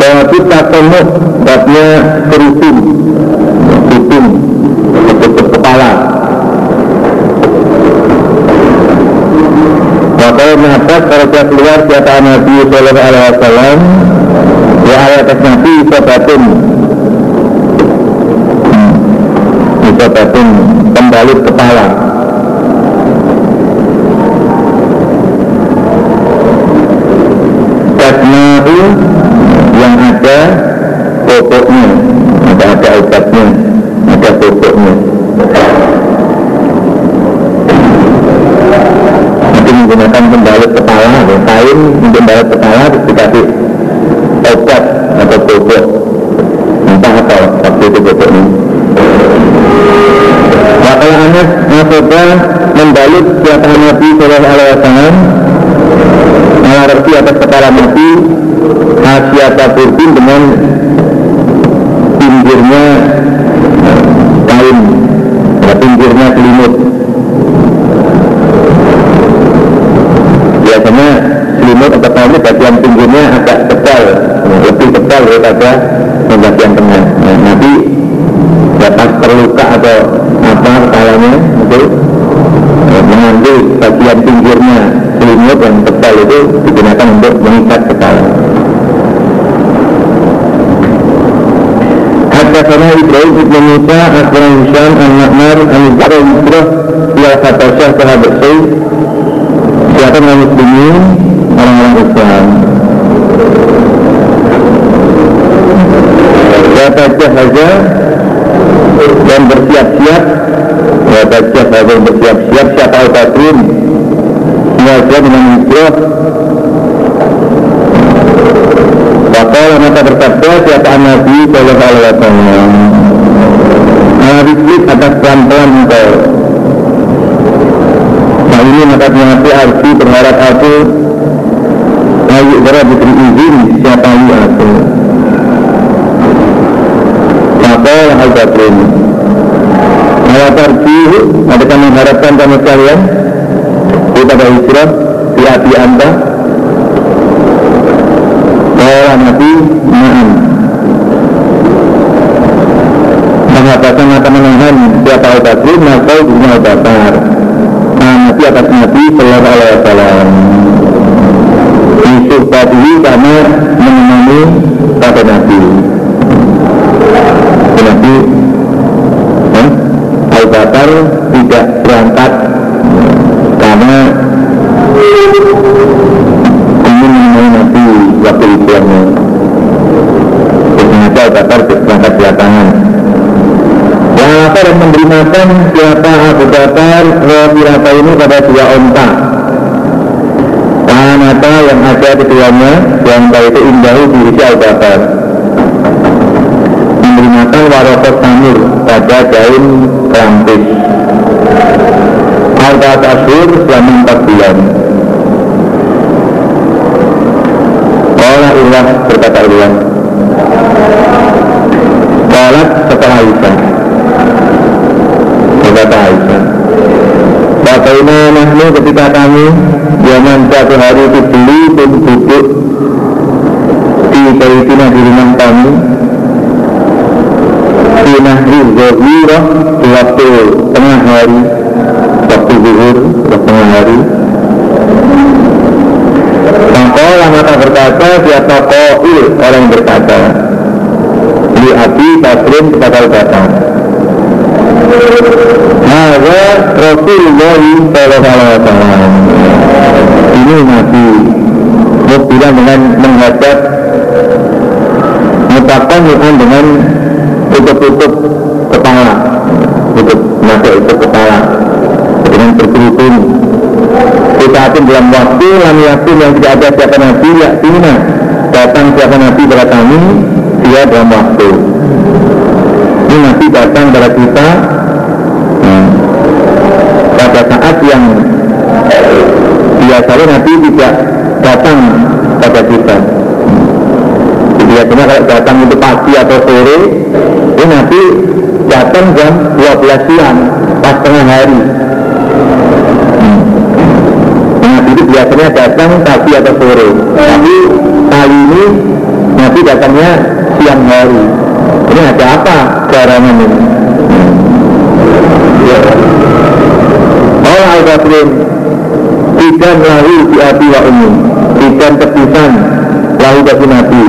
Tapi tatomuk babnya kerupin Kerupin Tutup kepala Kalau dia keluar siapa Nabi Sallallahu Alaihi Wasallam. Ya ayat Nabi Sobatun hmm. Sobatun Pembalut kepala. Kasmahu Yang ada Pokoknya Ada ada obatnya Ada pokoknya menggunakan pembalut kepala kain untuk pembalut kepala dikasih obat atau bobok entah apa waktu itu boboknya Wakala Anas mencoba membalut siapa Nabi Sallallahu Alaihi Wasallam mengarti atas kepala Nabi Asyata Burkin dengan pinggirnya kain ya, pinggirnya selimut biasanya selimut atau kain bagian pinggirnya agak tebal lebih tebal daripada bagian tengah nah, nanti ya pas terluka atau apa kepalanya itu ya, mengambil bagian pinggirnya selimut yang tebal itu digunakan untuk mengikat kepala Hadasana Ibrahim Ibn Musa Asran Hisham An-Na'mar An-Zara Yusrah Ya Fatasah Sahabat Sayyid Siapa orang muslimin Orang-orang Islam. Wabajah saja Dan bersiap-siap. Wabajah saja bersiap-siap. Siapa al-Badrin Wajah dengan hijrah Wakala maka berkata siapa Nabi Sallallahu Alaihi Wasallam Nabi atas pelan-pelan engkau Nah ini maka mengerti arti berharap aku? Ayu berharap diberi izin siapa ayu aku? Maka al-Badrin Maka tarji Adakah mengharapkan kamu sekalian? Kepada hijrah Di hati anda Kala Nabi Na'am Mengatakan mata menahan Siapa al-Badrin Maka dunia al-Bakar Nabi atas Nabi Sallallahu Alaihi Wasallam. Yusuf tadi karena menemani pada Nabi. Nabi eh, Abu Bakar tidak berangkat karena ingin menemani Nabi waktu hijrahnya Sengaja Abu Bakar berangkat belakangan Wa'alafa dan memberi makan siapa Abu Bakar Rafirata ini pada dua onta Tanata yang ada di keduanya Yang itu indahu diisi Abu Bakar. Memberi makan warokot samur pada daun kelampis Al-Ta'at Asyur selama empat bulan. Allah Urwah berkata Urwah Sholat setelah Aisyah Berkata Aisyah Bagaimana nahnu ketika kami Zaman satu hari itu beli pun duduk Di Baitina di rumah kami Di Nahri Zohirah Di waktu tengah hari Waktu zuhur Waktu tengah hari. Maka maka berkata siapa ko'il orang berkata Li Abi Bakrin kepada datang Maka Rasulullah Sallallahu Alaihi Wasallam. Ini Nabi Mukbilan dengan menghadap Mutakan dengan tutup-tutup kepala. Tutup masuk itu kepala. Dengan berkerudung. Kita dalam waktu lam yakin yang tidak ada siapa nabi yakina datang siapa nabi kepada kami dia dalam waktu. Ini nabi datang kepada kita saat yang biasanya nabi tidak datang pada kita. Biasanya kalau datang itu pagi atau sore ini nabi datang jam 12 siang pas tengah hari. Itu biasanya datang pagi atau sore. Tapi kali ini Nabi datangnya siang hari. Ini ada apa garangan ini Allah Al-Basrin tidak lahu di hati wa umum tidak tepisan lahu bagi Nabi.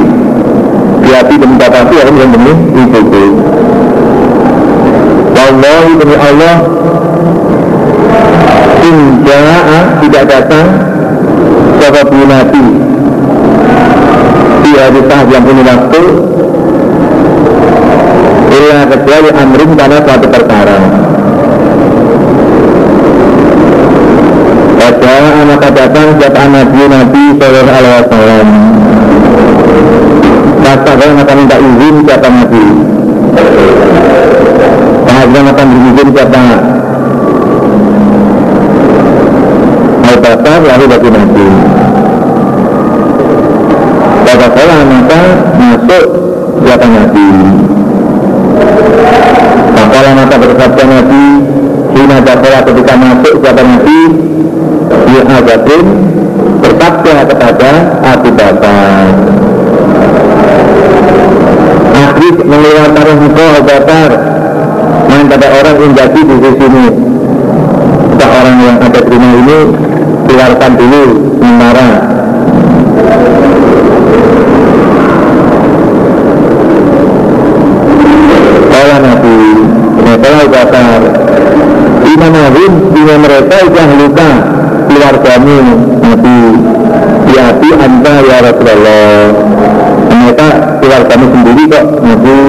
Di hati demi bapakku ya yang demi ibuku Wallahi demi Allah Inja'a tidak datang Sebab Nabi. Di hari yang punya waktu Illa kecuali amrin karena suatu perkara Wajah maka datang siapa Nabi Nabi Sallallahu Alaihi Wasallam. Saya akan minta izin siapa Nabi? Kemudian akan berizin siapa? Al-Bakar lalu bagi Nabi. Pada salah maka masuk siapa Nabi? Maka maka bersabda Nabi Hina dakala ketika masuk siapa Nabi Ya Abadin Bersabda kepada Abu Bakar. Akhir mengeluarkan engkau Abu Bakar Main pada orang yang jadi di sini. Kita orang yang ada di rumah ini Keluarkan dulu sementara Kala Nabi Mereka Abu Bakar. Imanahum Bila mereka? Yang luka Keluargamu Nabi. Hati anda ya Rasulullah. Mereka keluargamu sendiri kok Nabi.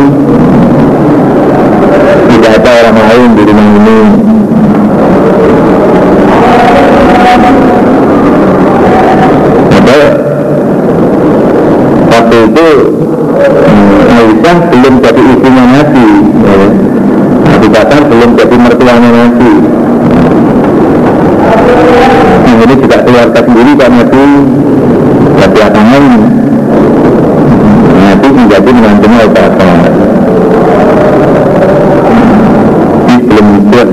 Tidak ada orang lain di rumah ini. Waktu itu Aisyah belum jadi istrinya Nabi. Ya. Abu Bakar belum jadi mertuanya Nabi Yang ini juga keluarga sendiri Pak Nabi Ya belakangan. Nabi menjadi menantunya Abu Bakar belum hijrah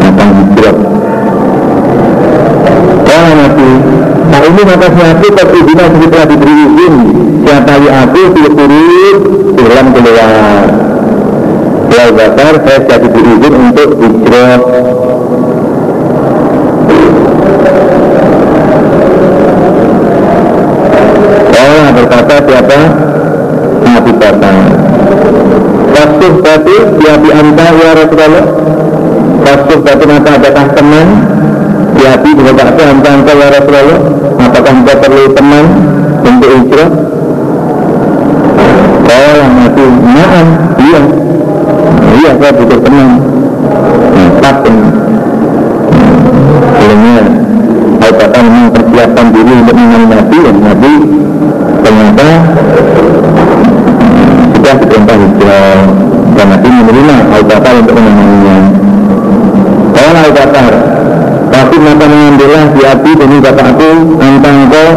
datang hijrah kalau Nabi nah ini maka aku terpidina telah diberi izin. Siapa aku turut dalam keluar. Ya Bakar saya jadi diberi izin untuk hijrah Allah berkata siapa? Nabi Bakar Rasul batu Yabi anta ya Rasulullah. Rasul batu maka adakah teman? Yabi bila bakti anta anta ya Rasulullah. Apakah anda perlu teman Untuk hijrah? Kalau Nabi Naam Iya. Iya saya butuh teman. Nah, filmnya Abu memang persiapkan diri untuk menemani Nabi dan Nabi ternyata sudah diperintah hijrah dan Nabi menerima Abu Bakar untuk menemaninya kalau Abu Bakar tapi maka mengambillah bapakku tentang kau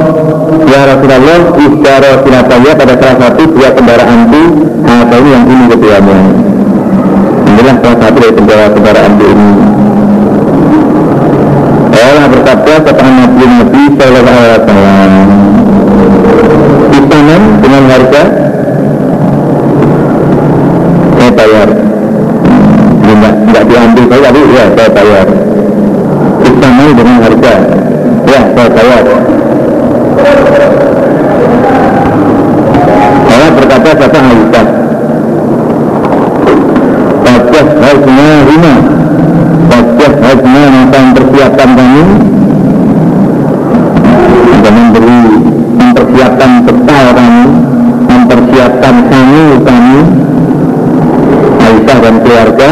ya Rasulullah istiara sinataya pada salah satu dua kendaraanku atau yang ini keduanya inilah salah satu dari kendaraan ini. Allah berkata kepada Nabi Nabi Sallallahu Alaihi Wasallam. Istaman dengan harga saya bayar. Tidak, tidak diambil saya tapi ya saya bayar. Istaman dengan harga saya bayar Allah berkata kata Aisyah Wajah harusnya lima Wajah harusnya maka mempersiapkan kami. Dan memberi Mempersiapkan bekal kami. Mempersiapkan kami kami. Aisyah dan keluarga.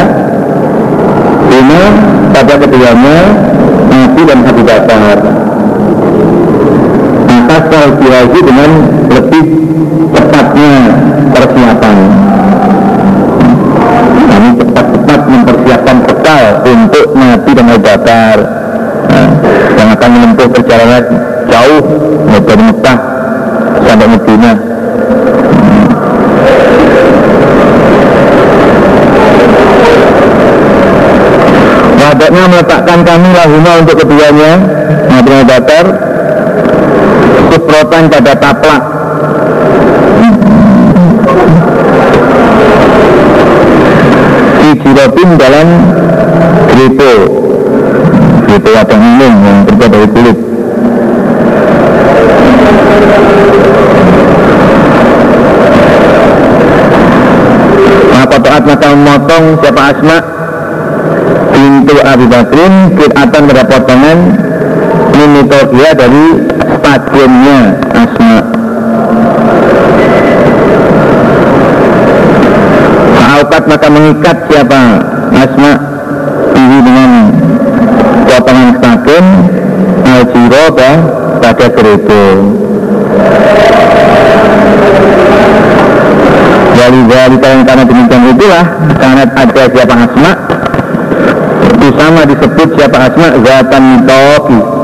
Lima pada keduanya Nabi dan Abu Bakar Secara dengan lebih cepatnya persiapan. Kami cepat-cepat mempersiapkan bekal untuk Nabi dan Bakar nah, yang akan menempuh perjalanan jauh dari Mekah sampai Medina Wadaknya meletakkan kami lahuma untuk keduanya Nabi Bakar Suprotan pada taplak. Jirobin dalam gripo. Gripo atau minum yang terbuat dari kulit. Maka taat maka memotong siapa asma? Pintu Abu Bakrin kiratan pada potongan dia dari spationnya asma Alkat maka mengikat siapa? Asma. Ini dengan potongan stakin Al-Jiro pada geredo Dari dari karena demikian itulah Karena ada siapa Asma. Itu sama disebut siapa Asma Zatan Toki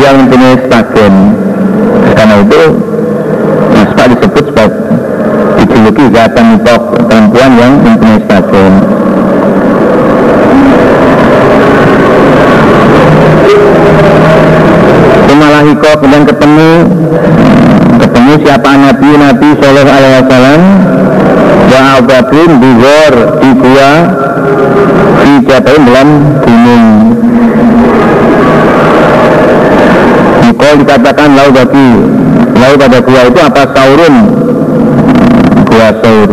Yang mempunyai stakin Karena itu Asma disebut sebagai dijuluki zatan Tok perempuan yang mempunyai stasiun Sumalahiko kemudian ketemu ketemu siapa? Nabi Nabi Sallallahu Alaihi Wasallam. Wa Abadin di di gua di Jatain dalam gunung Nikol dikatakan lau bagi lau pada gua itu apa saurun. Gua saur.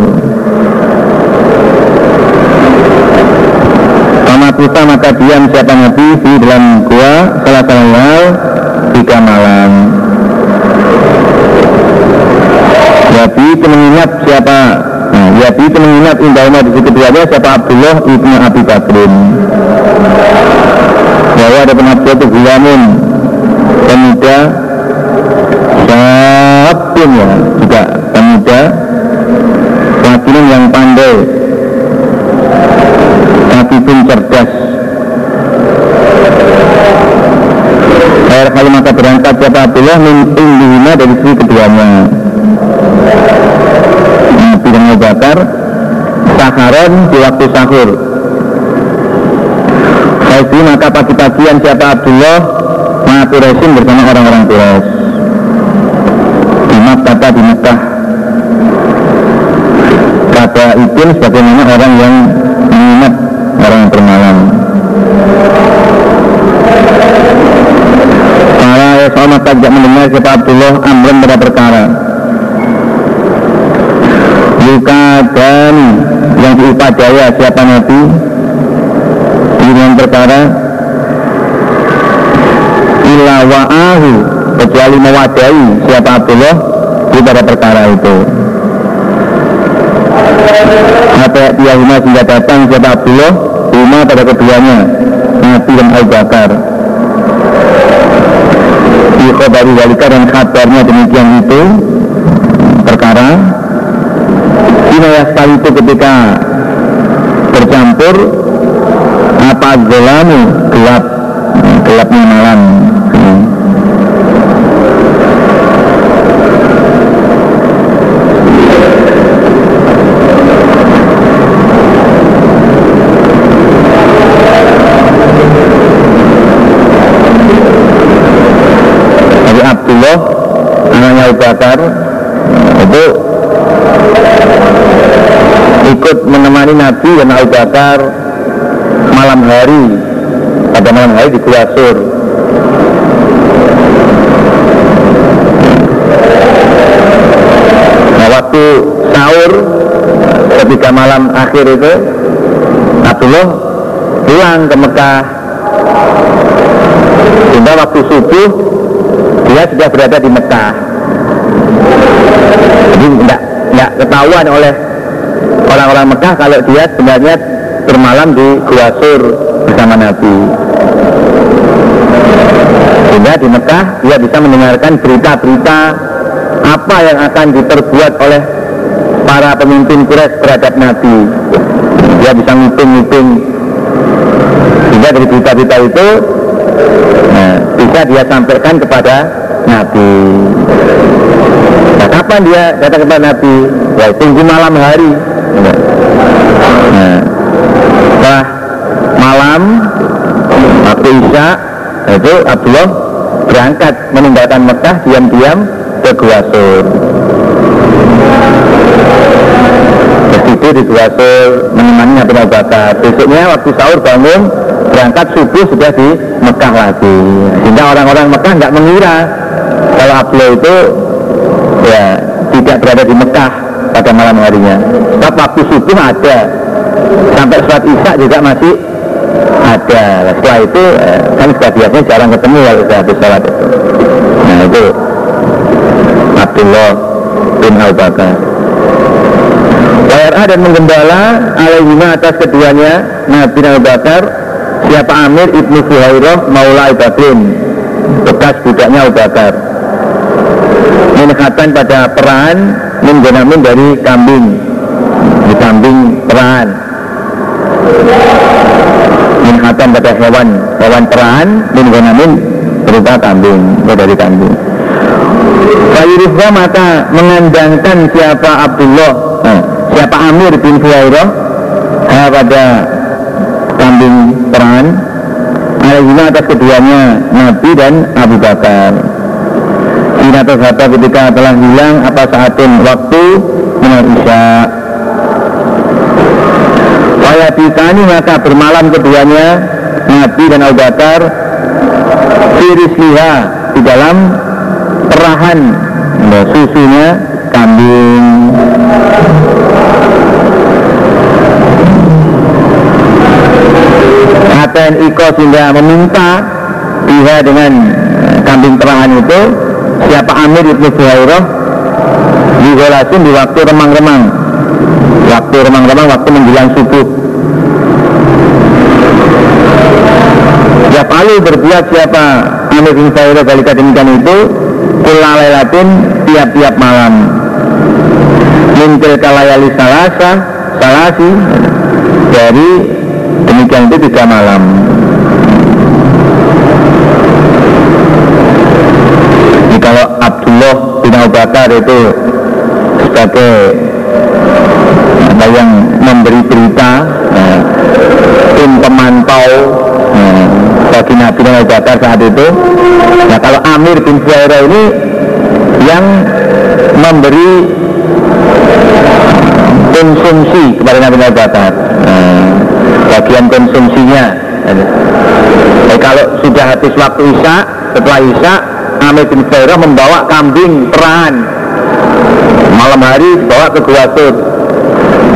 Pamakuta maka diam siapa Nabi di dalam gua salah salah tiga malam. Yabi itu mengingat siapa nah, Yabi itu mengingat indahnya di situ keduanya siapa Abdullah ibnu Abi Bakrin. Bahwa ada penafsir itu Gulamun pemuda Sabun ya juga pemuda Laki yang pandai. Tapi pun cerdas. Air kali maka berangkat siapa Abdullah Min indihina dari sisi keduanya. Nabi dan Bakar Saharan di waktu sahur. Jadi maka pagi-pagian siapa Abdullah Maha Quraisyin bersama orang-orang Quraisy. Di Makkah di Mekah kata ibn sebagaimana orang yang menginap orang yang bermalam. Para ya sama tidak mendengar siapa Abdullah amran pada perkara. Luka dan yang diupadaya siapa Nabi. Dengan perkara Ila wa'ahu kecuali mewadai siapa Abdullah di pada perkara itu. Apa Huma sehingga datang siapa Abdullah Huma pada keduanya Nabi dan Abu Bakar. Di walika dan kabarnya demikian itu Perkara. Sekali itu ketika Bercampur Apa zolamu gelap Gelapnya malam Bakar itu ikut menemani Nabi dan Abu Bakar malam hari. Pada malam hari di Gua Sur. Nah waktu sahur ketika malam akhir itu Abdullah pulang ke Mekah. Sehingga waktu subuh dia sudah berada di Mekah jadi tidak tidak ketahuan oleh orang-orang Mekah kalau dia sebenarnya bermalam di Gua Sur bersama Nabi. Sehingga di Mekah dia bisa mendengarkan berita-berita apa yang akan diperbuat oleh para pemimpin Quraisy terhadap Nabi. Dia bisa ngitung-ngitung sehingga dari berita-berita itu nah, bisa dia sampaikan kepada Nabi kapan dia datang kepada Nabi? Ya tunggu malam hari. Nah, setelah malam waktu Isya itu Abdullah berangkat meninggalkan Mekah diam-diam ke Gua Sur. Begitu di Gua Sur menemani Nabi Abu Bakar. Besoknya waktu sahur bangun berangkat subuh sudah di Mekah lagi. Sehingga orang-orang Mekah nggak mengira kalau Abdullah itu ya tidak berada di Mekah pada malam harinya. Sebab waktu subuh ada. Sampai sholat isya juga masih ada. Nah, setelah itu eh, kan sudah jarang ketemu kalau sudah habis sholat itu. Nah itu Abdullah bin Al Bakar. WRA dan menggembala alaihima atas keduanya Nabi Al Bakar siapa Amir ibnu Fuhairah Maula Ibadin bekas budaknya Al minhatan pada peran min dari kambing. Di kambing peran. Minhatan pada hewan hewan peran min berupa kambing dari kambing. Fayurifwa mata mengandangkan siapa Abdullah eh, siapa Amir bin Fuwairah eh, pada kambing peran. Alaihima atas keduanya Nabi dan Abu Bakar Ina terhata ketika telah hilang apa saatin waktu? Minal isya. Wayabitani maka bermalam keduanya Nabi dan Abu Bakar Firis liha di dalam perahan. Susunya kambing. Aten Iko sehingga meminta Biha dengan eh, kambing perahan itu siapa Amir Ibnu Buhairah di Golasin di waktu remang-remang. Waktu remang-remang waktu menjelang subuh. Lalu berbuat siapa Amir bin Buhairah balika demikian itu Kulalailatin tiap-tiap malam. Mintil kalayali salasa Salasi Dari demikian itu tiga malam Abdullah bin Abu Bakar itu sebagai apa yang memberi berita nah, tim pemantau nah, bagi Nabi bin Abu Bakar saat itu nah kalau Amir bin Fuaira ini yang memberi konsumsi kepada Nabi Abu Bakar nah, bagian konsumsinya. Nah, kalau sudah habis waktu Isya setelah Isya Amir bin Fairah membawa kambing peran. Malam hari bawa ke Gua Sur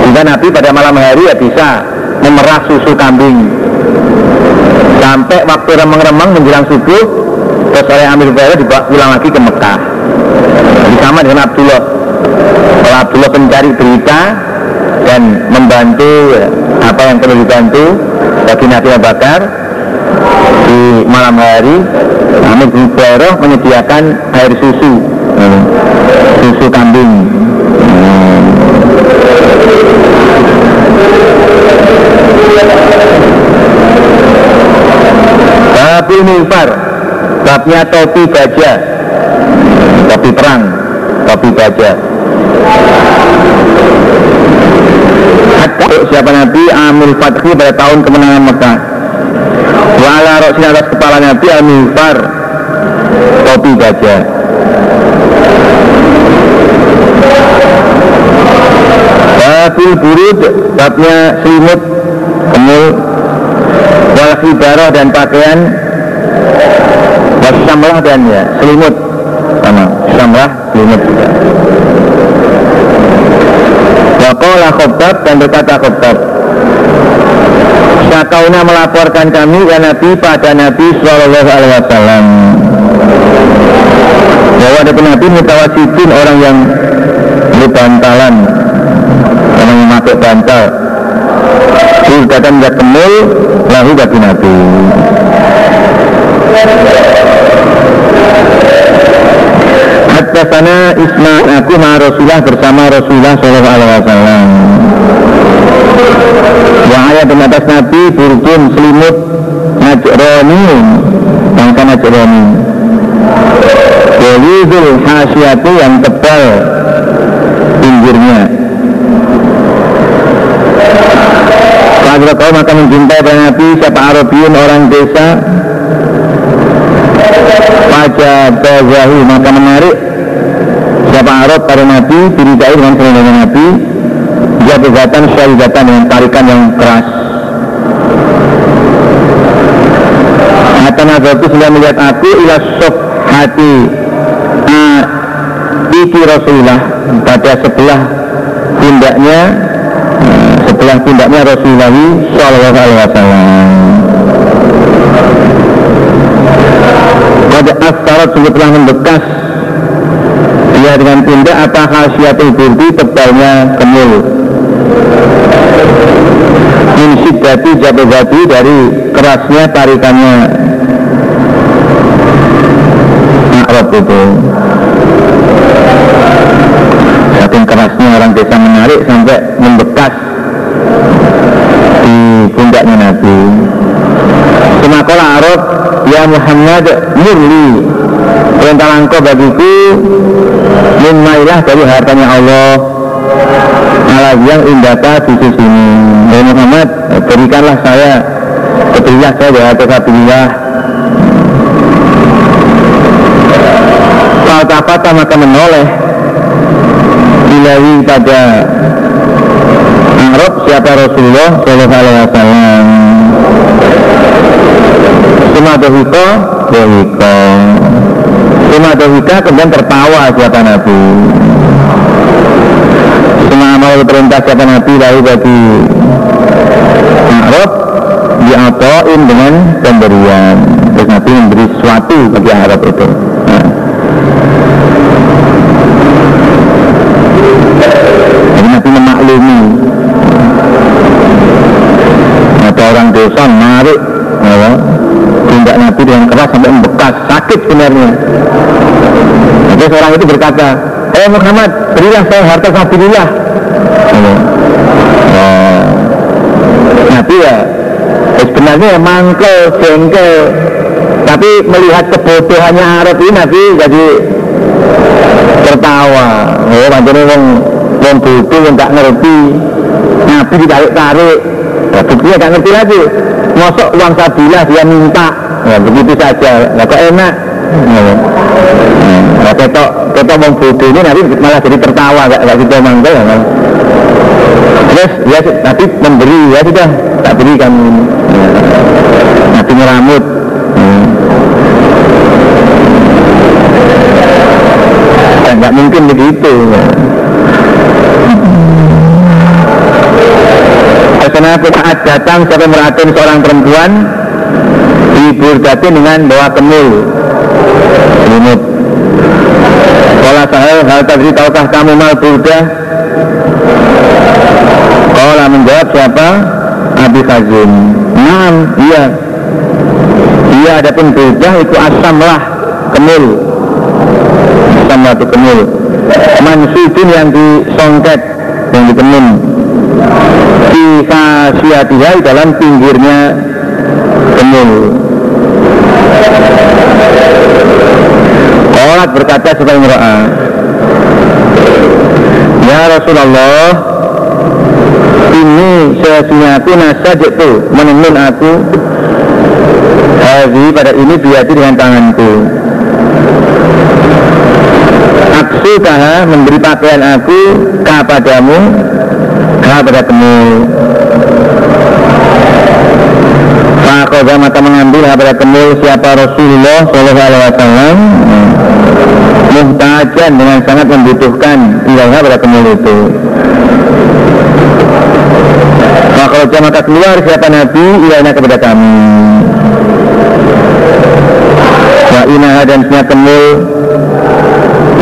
sehingga Nabi pada malam hari ya bisa memerah susu kambing. Sampai waktu remeng-remeng menjelang subuh terus oleh Amir bin Fairah dibawa pulang lagi ke Mekah. Jadi sama dengan Abdullah. Kalau Abdullah pencari berita dan membantu apa yang perlu dibantu bagi Nabi Abu Bakar di malam hari Amir bin Fuairoh menyediakan air susu. Susu kambing. Hmm. Babul Babnya topi gajah Topi perang Topi Hatta siapa Nabi Amil Fathi pada tahun kemenangan Mekah Wala rosin atas kepala Nabi Amil Far Topi gajah. Babul Burud Babnya selimut Kemul Wal khibarah dan pakaian Wasamlah dan ya selimut. Sama samlah selimut juga. Waqala khobbab dan berkata khobbab Syakauna melaporkan kami ya Nabi pada Nabi Sallallahu Alaihi Wasallam. Bahwa ada Nabi mutawassidin orang yang berbantalan orang yang memakai bantal. Surgatan tidak kemul lahu bagi Nabi. Hatta sana Isma aku ma Rasulullah bersama Rasulullah Sallallahu Alaihi Wasallam. Dan atas Nabi burdun selimut najroni bangsa najroni. Walidul hasyatu yang tebal pinggirnya. Kalau kau maka mencintai pada Nabi siapa Arabiun orang desa Wajah bazahu maka menarik siapa Arab pada Nabi diridai dengan selendangnya Nabi dia begatan syarigatan dengan tarikan yang keras. Hatta nazarku sudah melihat aku ila sof hati Iki Rasulullah. Pada sebelah tindaknya sebelah tindaknya Rasulullah Sallallahu Alaihi Wasallam. Pada astarat sungguh telah membekas dengan tindak apa khasiatul burdi tebalnya kemul min siddati jabazati dari kerasnya tarikannya. Arab itu. Saking kerasnya orang desa menarik sampai membekas di pundaknya Nabi. Semakola Arab Ya Muhammad murli Perintah engkau bagiku Mimmailah dari hartanya Allah. Alah yang indaka di sini. Ya Muhammad berikanlah saya Berilah saya dari harta sabilillah Faltafata maka menoleh. Ilahi pada Arab siapa Rasulullah Sallallahu Alaihi Wasallam. Cuma dohiko Dohiko Cuma dohika kemudian tertawa siapa Nabi Cuma mau perintah siapa Nabi lalu bagi Arab diatoin dengan pemberian. Terus Nabi memberi sesuatu bagi Arab itu. Nah. Jadi Nabi memaklumi. Ada orang dosa menarik ya, tindak Nabi dengan keras sampai membekas sakit sebenarnya. Jadi seorang itu berkata eh Muhammad berilah saya harta sabilillah. Ya. oh. Nabi ya eh, sebenarnya ya mangkel, jengkel. Tapi melihat kebodohannya Arab ini Nabi jadi tertawa. Oh macamnya wong wong bodoh yang gak ngerti. Nabi ditarik-tarik ya, buktinya gak ngerti lagi masuk uang sabilah dia minta ya begitu saja nah kok enak ya. nah ketok ketok wong bodoh ini nanti malah jadi tertawa gak, gak gitu mangga ya terus ya nanti memberi ya sudah tak berikan ya. nanti ngeramut ya. nggak mungkin begitu. Kenapa datang siapa merhatiin seorang perempuan diburdati dengan bawa kemul selimut Kalau saya hal tadi tahukah kamu mal burda Kala menjawab siapa? Abi Khazim. Naam, iya. Iya adapun bejah itu asam lah, kemul. Asam lah itu kemul. Mansudin yang disongket, yang ditemun. Di khasiatihai dalam pinggirnya kemul. Kolat berkata sebagai merah. Ya Rasulullah, ini sesungguhnya aku nasaj itu menemun aku Hazi pada ini biati dengan tanganku Aksu kaha memberi pakaian aku kepadamu pada kamu Fakodah maka mengambil pada kamu siapa Rasulullah Sallallahu Alaihi Wasallam. Muhtajan dengan sangat membutuhkan ilahnya pada kamu itu. Maka maka keluar siapa Nabi? Ilahnya kepada kami. Wa inaha dan semua kemul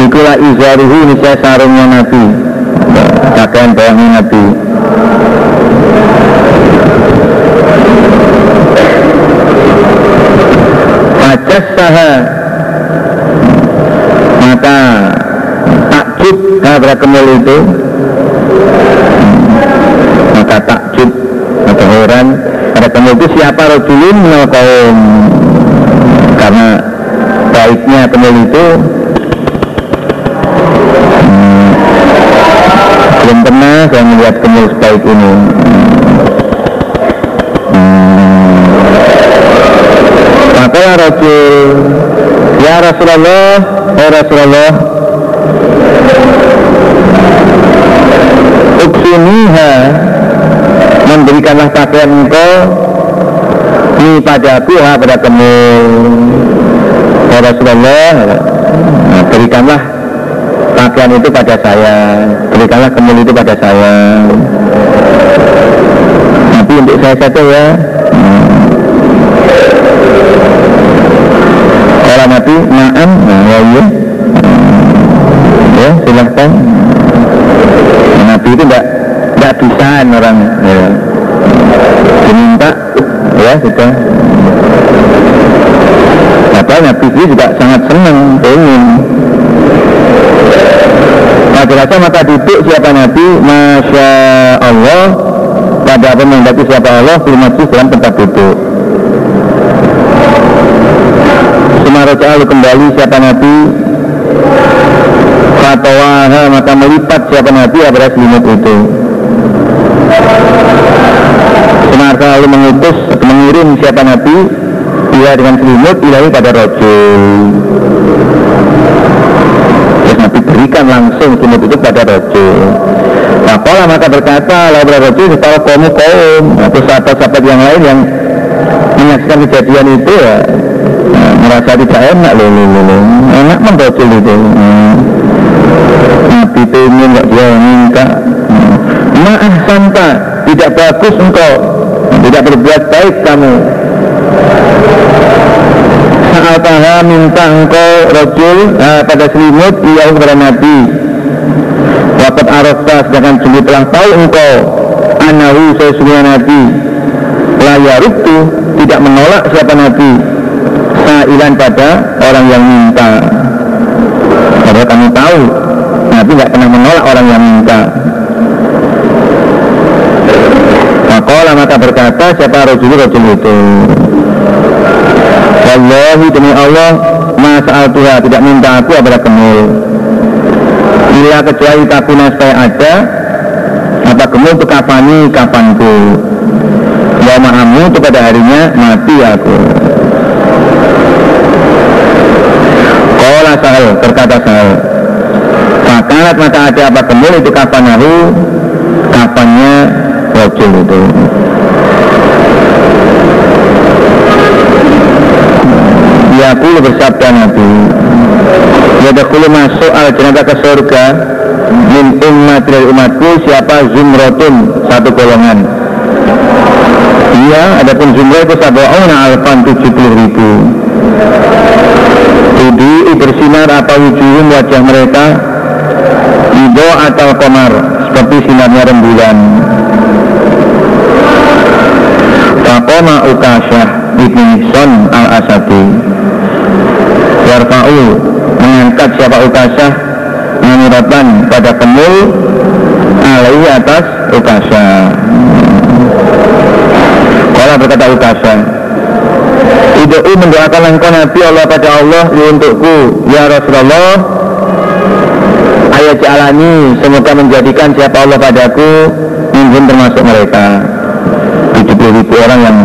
ikulah izaruhu nisya sarungnya Nabi pakaian bawahnya Nabi Fajas saha. Maka takjub pada kemul itu. Maka takjub atau heran. Pada kemul itu siapa rojulin karena baiknya kemul itu belum pernah saya melihat kemul sebaik ini. Hmm, maka ya Rasul ya Rasulullah ya Rasulullah. Uksuniha memberikanlah pakaian engkau ini padaku ha pada kamu. Ya Rasulullah berikanlah pakaian itu pada saya berikanlah kemul itu pada saya. Tapi untuk saya saja ya. Kalau Nabi naam. Nah ya iya. Ya silahkan Nabi itu tidak tidak bisa orang ya. diminta ya sudah. Apa Nabi juga sangat senang pengen Rasa maka duduk siapa Nabi? Masya Allah pada apa siapa Allah? Belum dalam tempat duduk. Sumaraja kembali siapa Nabi? Fatawaha maka melipat siapa Nabi pada selimut itu. Semarka lalu mengutus mengirim siapa Nabi? Ia dengan selimut ilahi pada rojul Terus Nabi berikan langsung selimut itu pada rojul Nah pola maka berkata lalu rojul setelah kaum kaum. Atau sahabat-sahabat yang lain yang menyaksikan kejadian itu ya nah, merasa tidak enak loh, loh, loh, enak membaca itu. Hmm. Nabi pengen nggak dia minta maaf santa tidak bagus engkau tidak berbuat baik kamu saat taha minta engkau rojul nah, pada selimut ia kepada Nabi Wakat arafta sedangkan sungguh telah tahu engkau anahu sesungguhnya Nabi layaruktu tidak menolak siapa Nabi sa'ilan pada orang yang minta. Padahal kamu tahu Nabi tidak pernah menolak orang yang minta. Makola maka berkata siapa rojul rojul itu Wallahi demi Allah Masa'al Tuhan tidak minta aku adalah kemul Bila kecuali takuna supaya ada Apa kemul untuk kafani kafanku Ya mahamu itu pada harinya mati aku. Kola sahal berkata sahal Fakalat maka ada apa kemul itu kafanahu Kafannya rojul itu Ya aku bersabda Nabi. Ya dahulu masuk al jenazah ke surga. Min umat dari umatku siapa? Zumrotun Satu golongan. Iya, adapun jumlah itu sab'una alfan tujuh puluh ribu. Tudi bersinar apa wujuhum wajah mereka? Ido atau komar Seperti sinarnya rembulan. Fakoma Ukasyah ibni Son al-Asadi Warfa'u mengangkat siapa Ukasyah Menurutkan pada kemul Alaihi atas Ukasyah. Kala berkata Ukasyah Idu'u mendoakan engkau Nabi Allah pada Allah untukku Ya Rasulullah. Ayat alani semoga menjadikan siapa Allah padaku Mungkin termasuk mereka. 70 ribu orang yang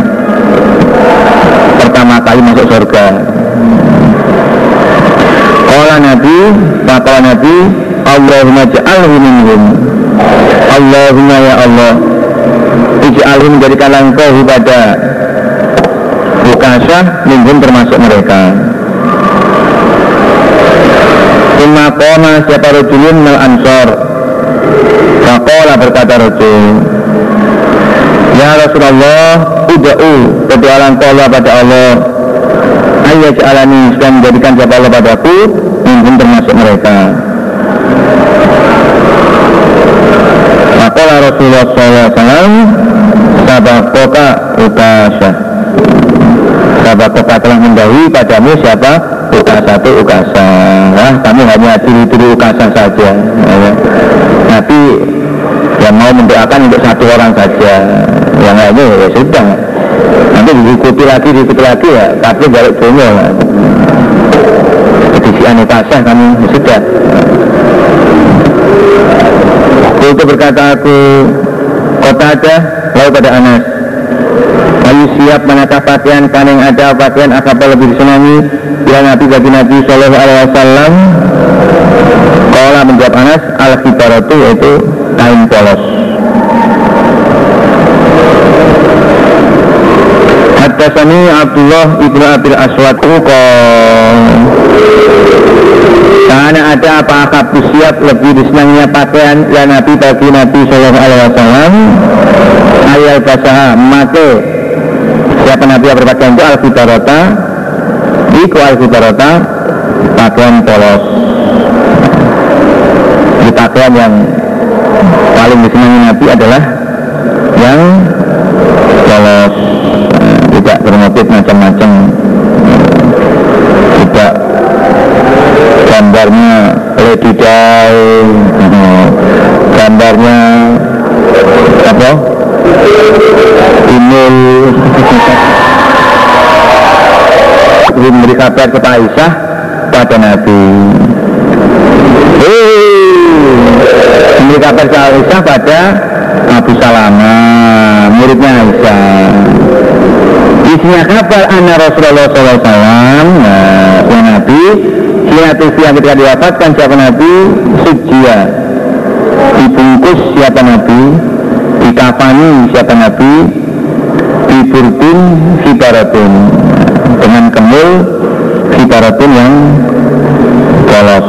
pertama kali masuk surga Kala Nabi, Bapak Nabi Allahumma ja'alhu minhum. Allahumma ya Allah Ij'alhu menjadikan engkau pada Bukasah minhum termasuk mereka. Imma koma siapa rojulun mal ansor Fakola berkata rojul Ya Rasulullah Uda'u berdoa pada Allah Ayat alani sedang menjadikan siapa Allah padaku Mungkin termasuk mereka. Fakola Rasulullah SAW Sabakoka Ukasah Sabakoka telah mendahului padamu siapa? Ukasa itu Ukasa Wah kamu hanya ciri-ciri Ukasa saja ya. Tapi yang mau mendoakan untuk satu orang saja. Yang lainnya ya sudah nanti diikuti lagi diikuti lagi ya. Tapi balik dunia ya. edisi kamu ya sudah. Itu berkata aku kota aja lalu pada Anas. Lalu siap manakah pakaian kan yang ada pakaian akabah lebih disenangi Ya Nabi bagi Nabi Sallallahu Alaihi Wasallam. Kala menjawab Anas al itu yaitu kain polos Hadasani Abdullah ibnu Abil Aswad Karena ada apa akabu siap lebih disenanginya pakaian ya Nabi bagi Nabi Sallallahu Alaihi Wasallam. Ayat basaha make siapa Nabi yang berpakaian itu? Al-fitarota iku al-fitarota pakaian polos. Di pakaian yang paling disenangi Nabi adalah yang polos tidak bermotif macam-macam. Tidak gambarnya lady day gambarnya apa? Email. Memberi kabar kepada Aisyah pada Nabi. Memberi kabar kepada Aisyah pada Abu Salama muridnya Aisyah isinya kabar anak Rasulullah SAW nah, ya Nabi Sinatus yang ketika diwafatkan siapa Nabi? Sujia. Dibungkus siapa Nabi? Dikafani siapa Nabi? Diburdin fibaratun dengan kemul fibaratun yang polos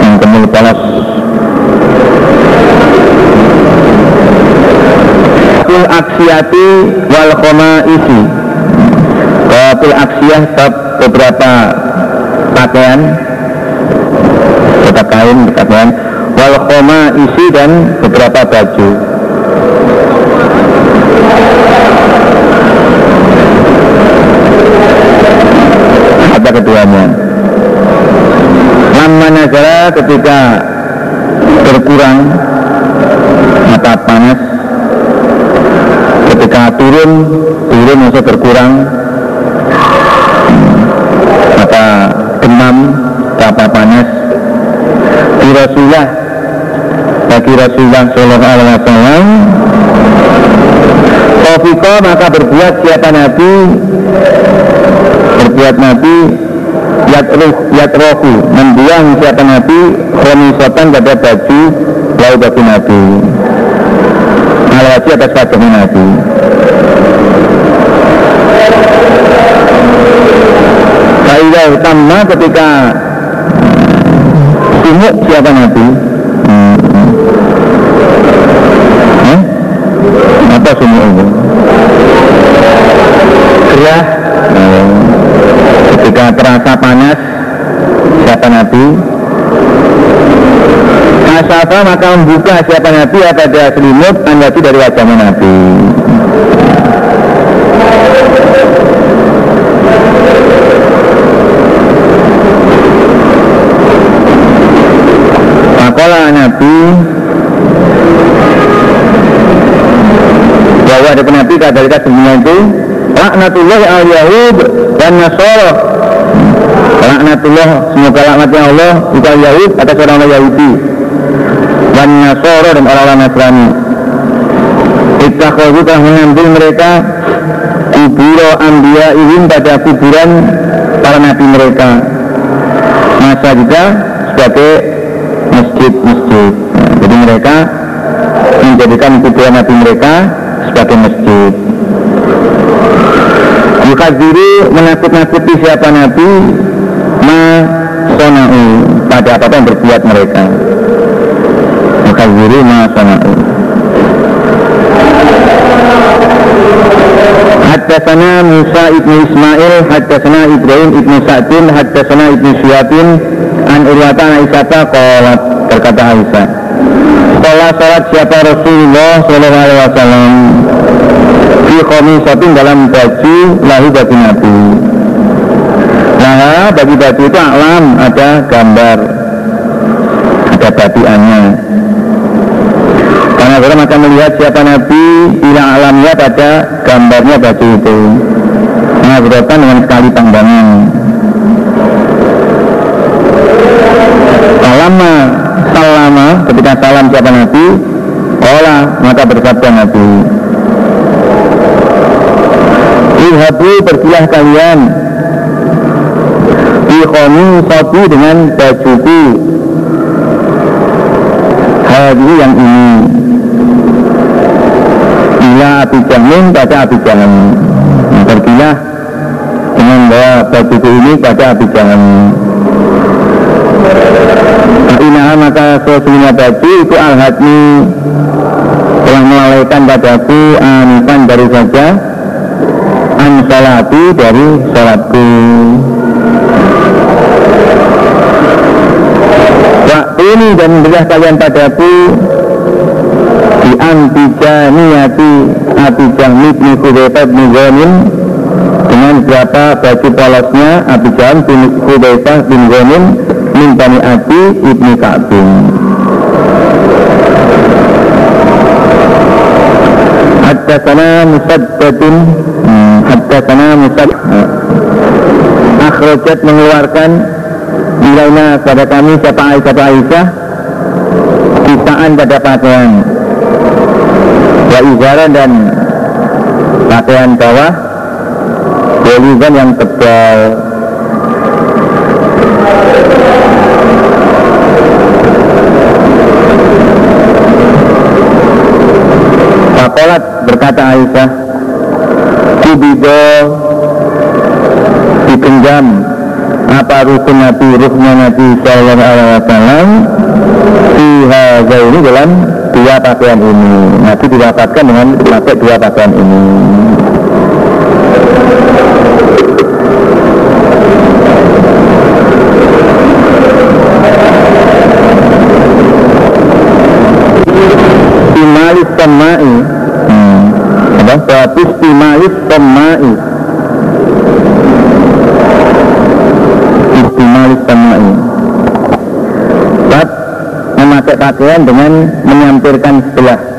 yang kemul polos Kul aksiati wal isi Kul aksiyah beberapa pakaian. Beberapa kain pakaian. Wal isi dan beberapa baju. Apa keduanya. Lama negara ketika berkurang mata panas ketika turun turun masih berkurang. Mata demam apa panas. Di Rasulullah bagi Rasulullah Shallallahu Alaihi Wasallam Tofiko maka berbuat siapa Nabi? Berbuat Nabi yatruh yatrohu membuang siapa Nabi? Khomisotan pada baju lalu bagi Nabi alawati atas wajah Nabi Kaidah utama ketika sumuk siapa Nabi? Hmm. Eh? Apa sumuk itu? Gerah hmm. Ketika terasa panas Siapa Nabi? Kasyafa maka membuka siapa Nabi pada selimut anwati dari wajahnya Nabi. Makola Nabi bahwa ada Nabi kadalika semuanya itu laknatullah al Yahud dan Nasara laknatullah semoga laknatnya Allah bukan Yahud atas orang-orang Yahudi dan Nasoro dan orang-orang Nasrani. Ittakhadu telah mengambil mereka kuburo ambia ihim pada kuburan para nabi mereka. Masa juga sebagai masjid-masjid jadi mereka menjadikan kuburan nabi mereka sebagai masjid. Yukadziru menakut-nakuti siapa nabi? Ma sona'u. Pada apa-apa yang berbuat mereka yukadziru ma sona'u Haddatsana Musa ibnu Ismail, haddatsana Ibrahim ibnu Sa'din, haddatsana ibnu Syuatin, an Urwata Aisyata qalat berkata Aisyah. Setelah salat siapa Rasulullah Shallallahu Alaihi Wasallam di komisatin dalam baju lahu bagi Nabi. Nah, bagi baju itu alam ada gambar, ada batiannya. Kalau maka melihat siapa Nabi bila alamnya pada gambarnya baju itu. Berdepan dengan sekali pandangan. Salama, salama ketika salam siapa Nabi, olah maka bersabda Nabi. Ilhabu bersilah kalian Ikhoni satu dengan bajuku Hadi yang ini Bila api jamin pada jamin nah, Pergilah dengan bawa bajuku ini pada api jamin Nah, maka sesungguhnya baju itu al-hadmi telah melalaikan padaku anifan baru saja an salati dari salatku. Waktu ini dan berilah kalian padaku di antijaniyati Abijah ibn Khudaifah bin Ghanim dengan berapa baju polosnya Abijah bin Khudaifah bin Ghanim min Bani Abi ibni Ka'bin. Musaddadun hmm, Haddatsana Musad Akhrajat mengeluarkan Ilaina pada kami siapa Aisyah Aisyah Kisaan pada pakaian Wa izaran dan Pakaian bawah. Bolizan yang tebal. Fakolat berkata Aisyah Kubido Dikenjam Apa rukun Nabi Ruhnya Nabi Sallallahu Alaihi Wasallam Fiha ini dalam dua pakaian ini Nabi diwafatkan dengan pakai dua pakaian ini istimalis samai hmm. apa? Bab istimalis samai istimalis samai Bab memakai pakaian dengan menyampirkan sebelah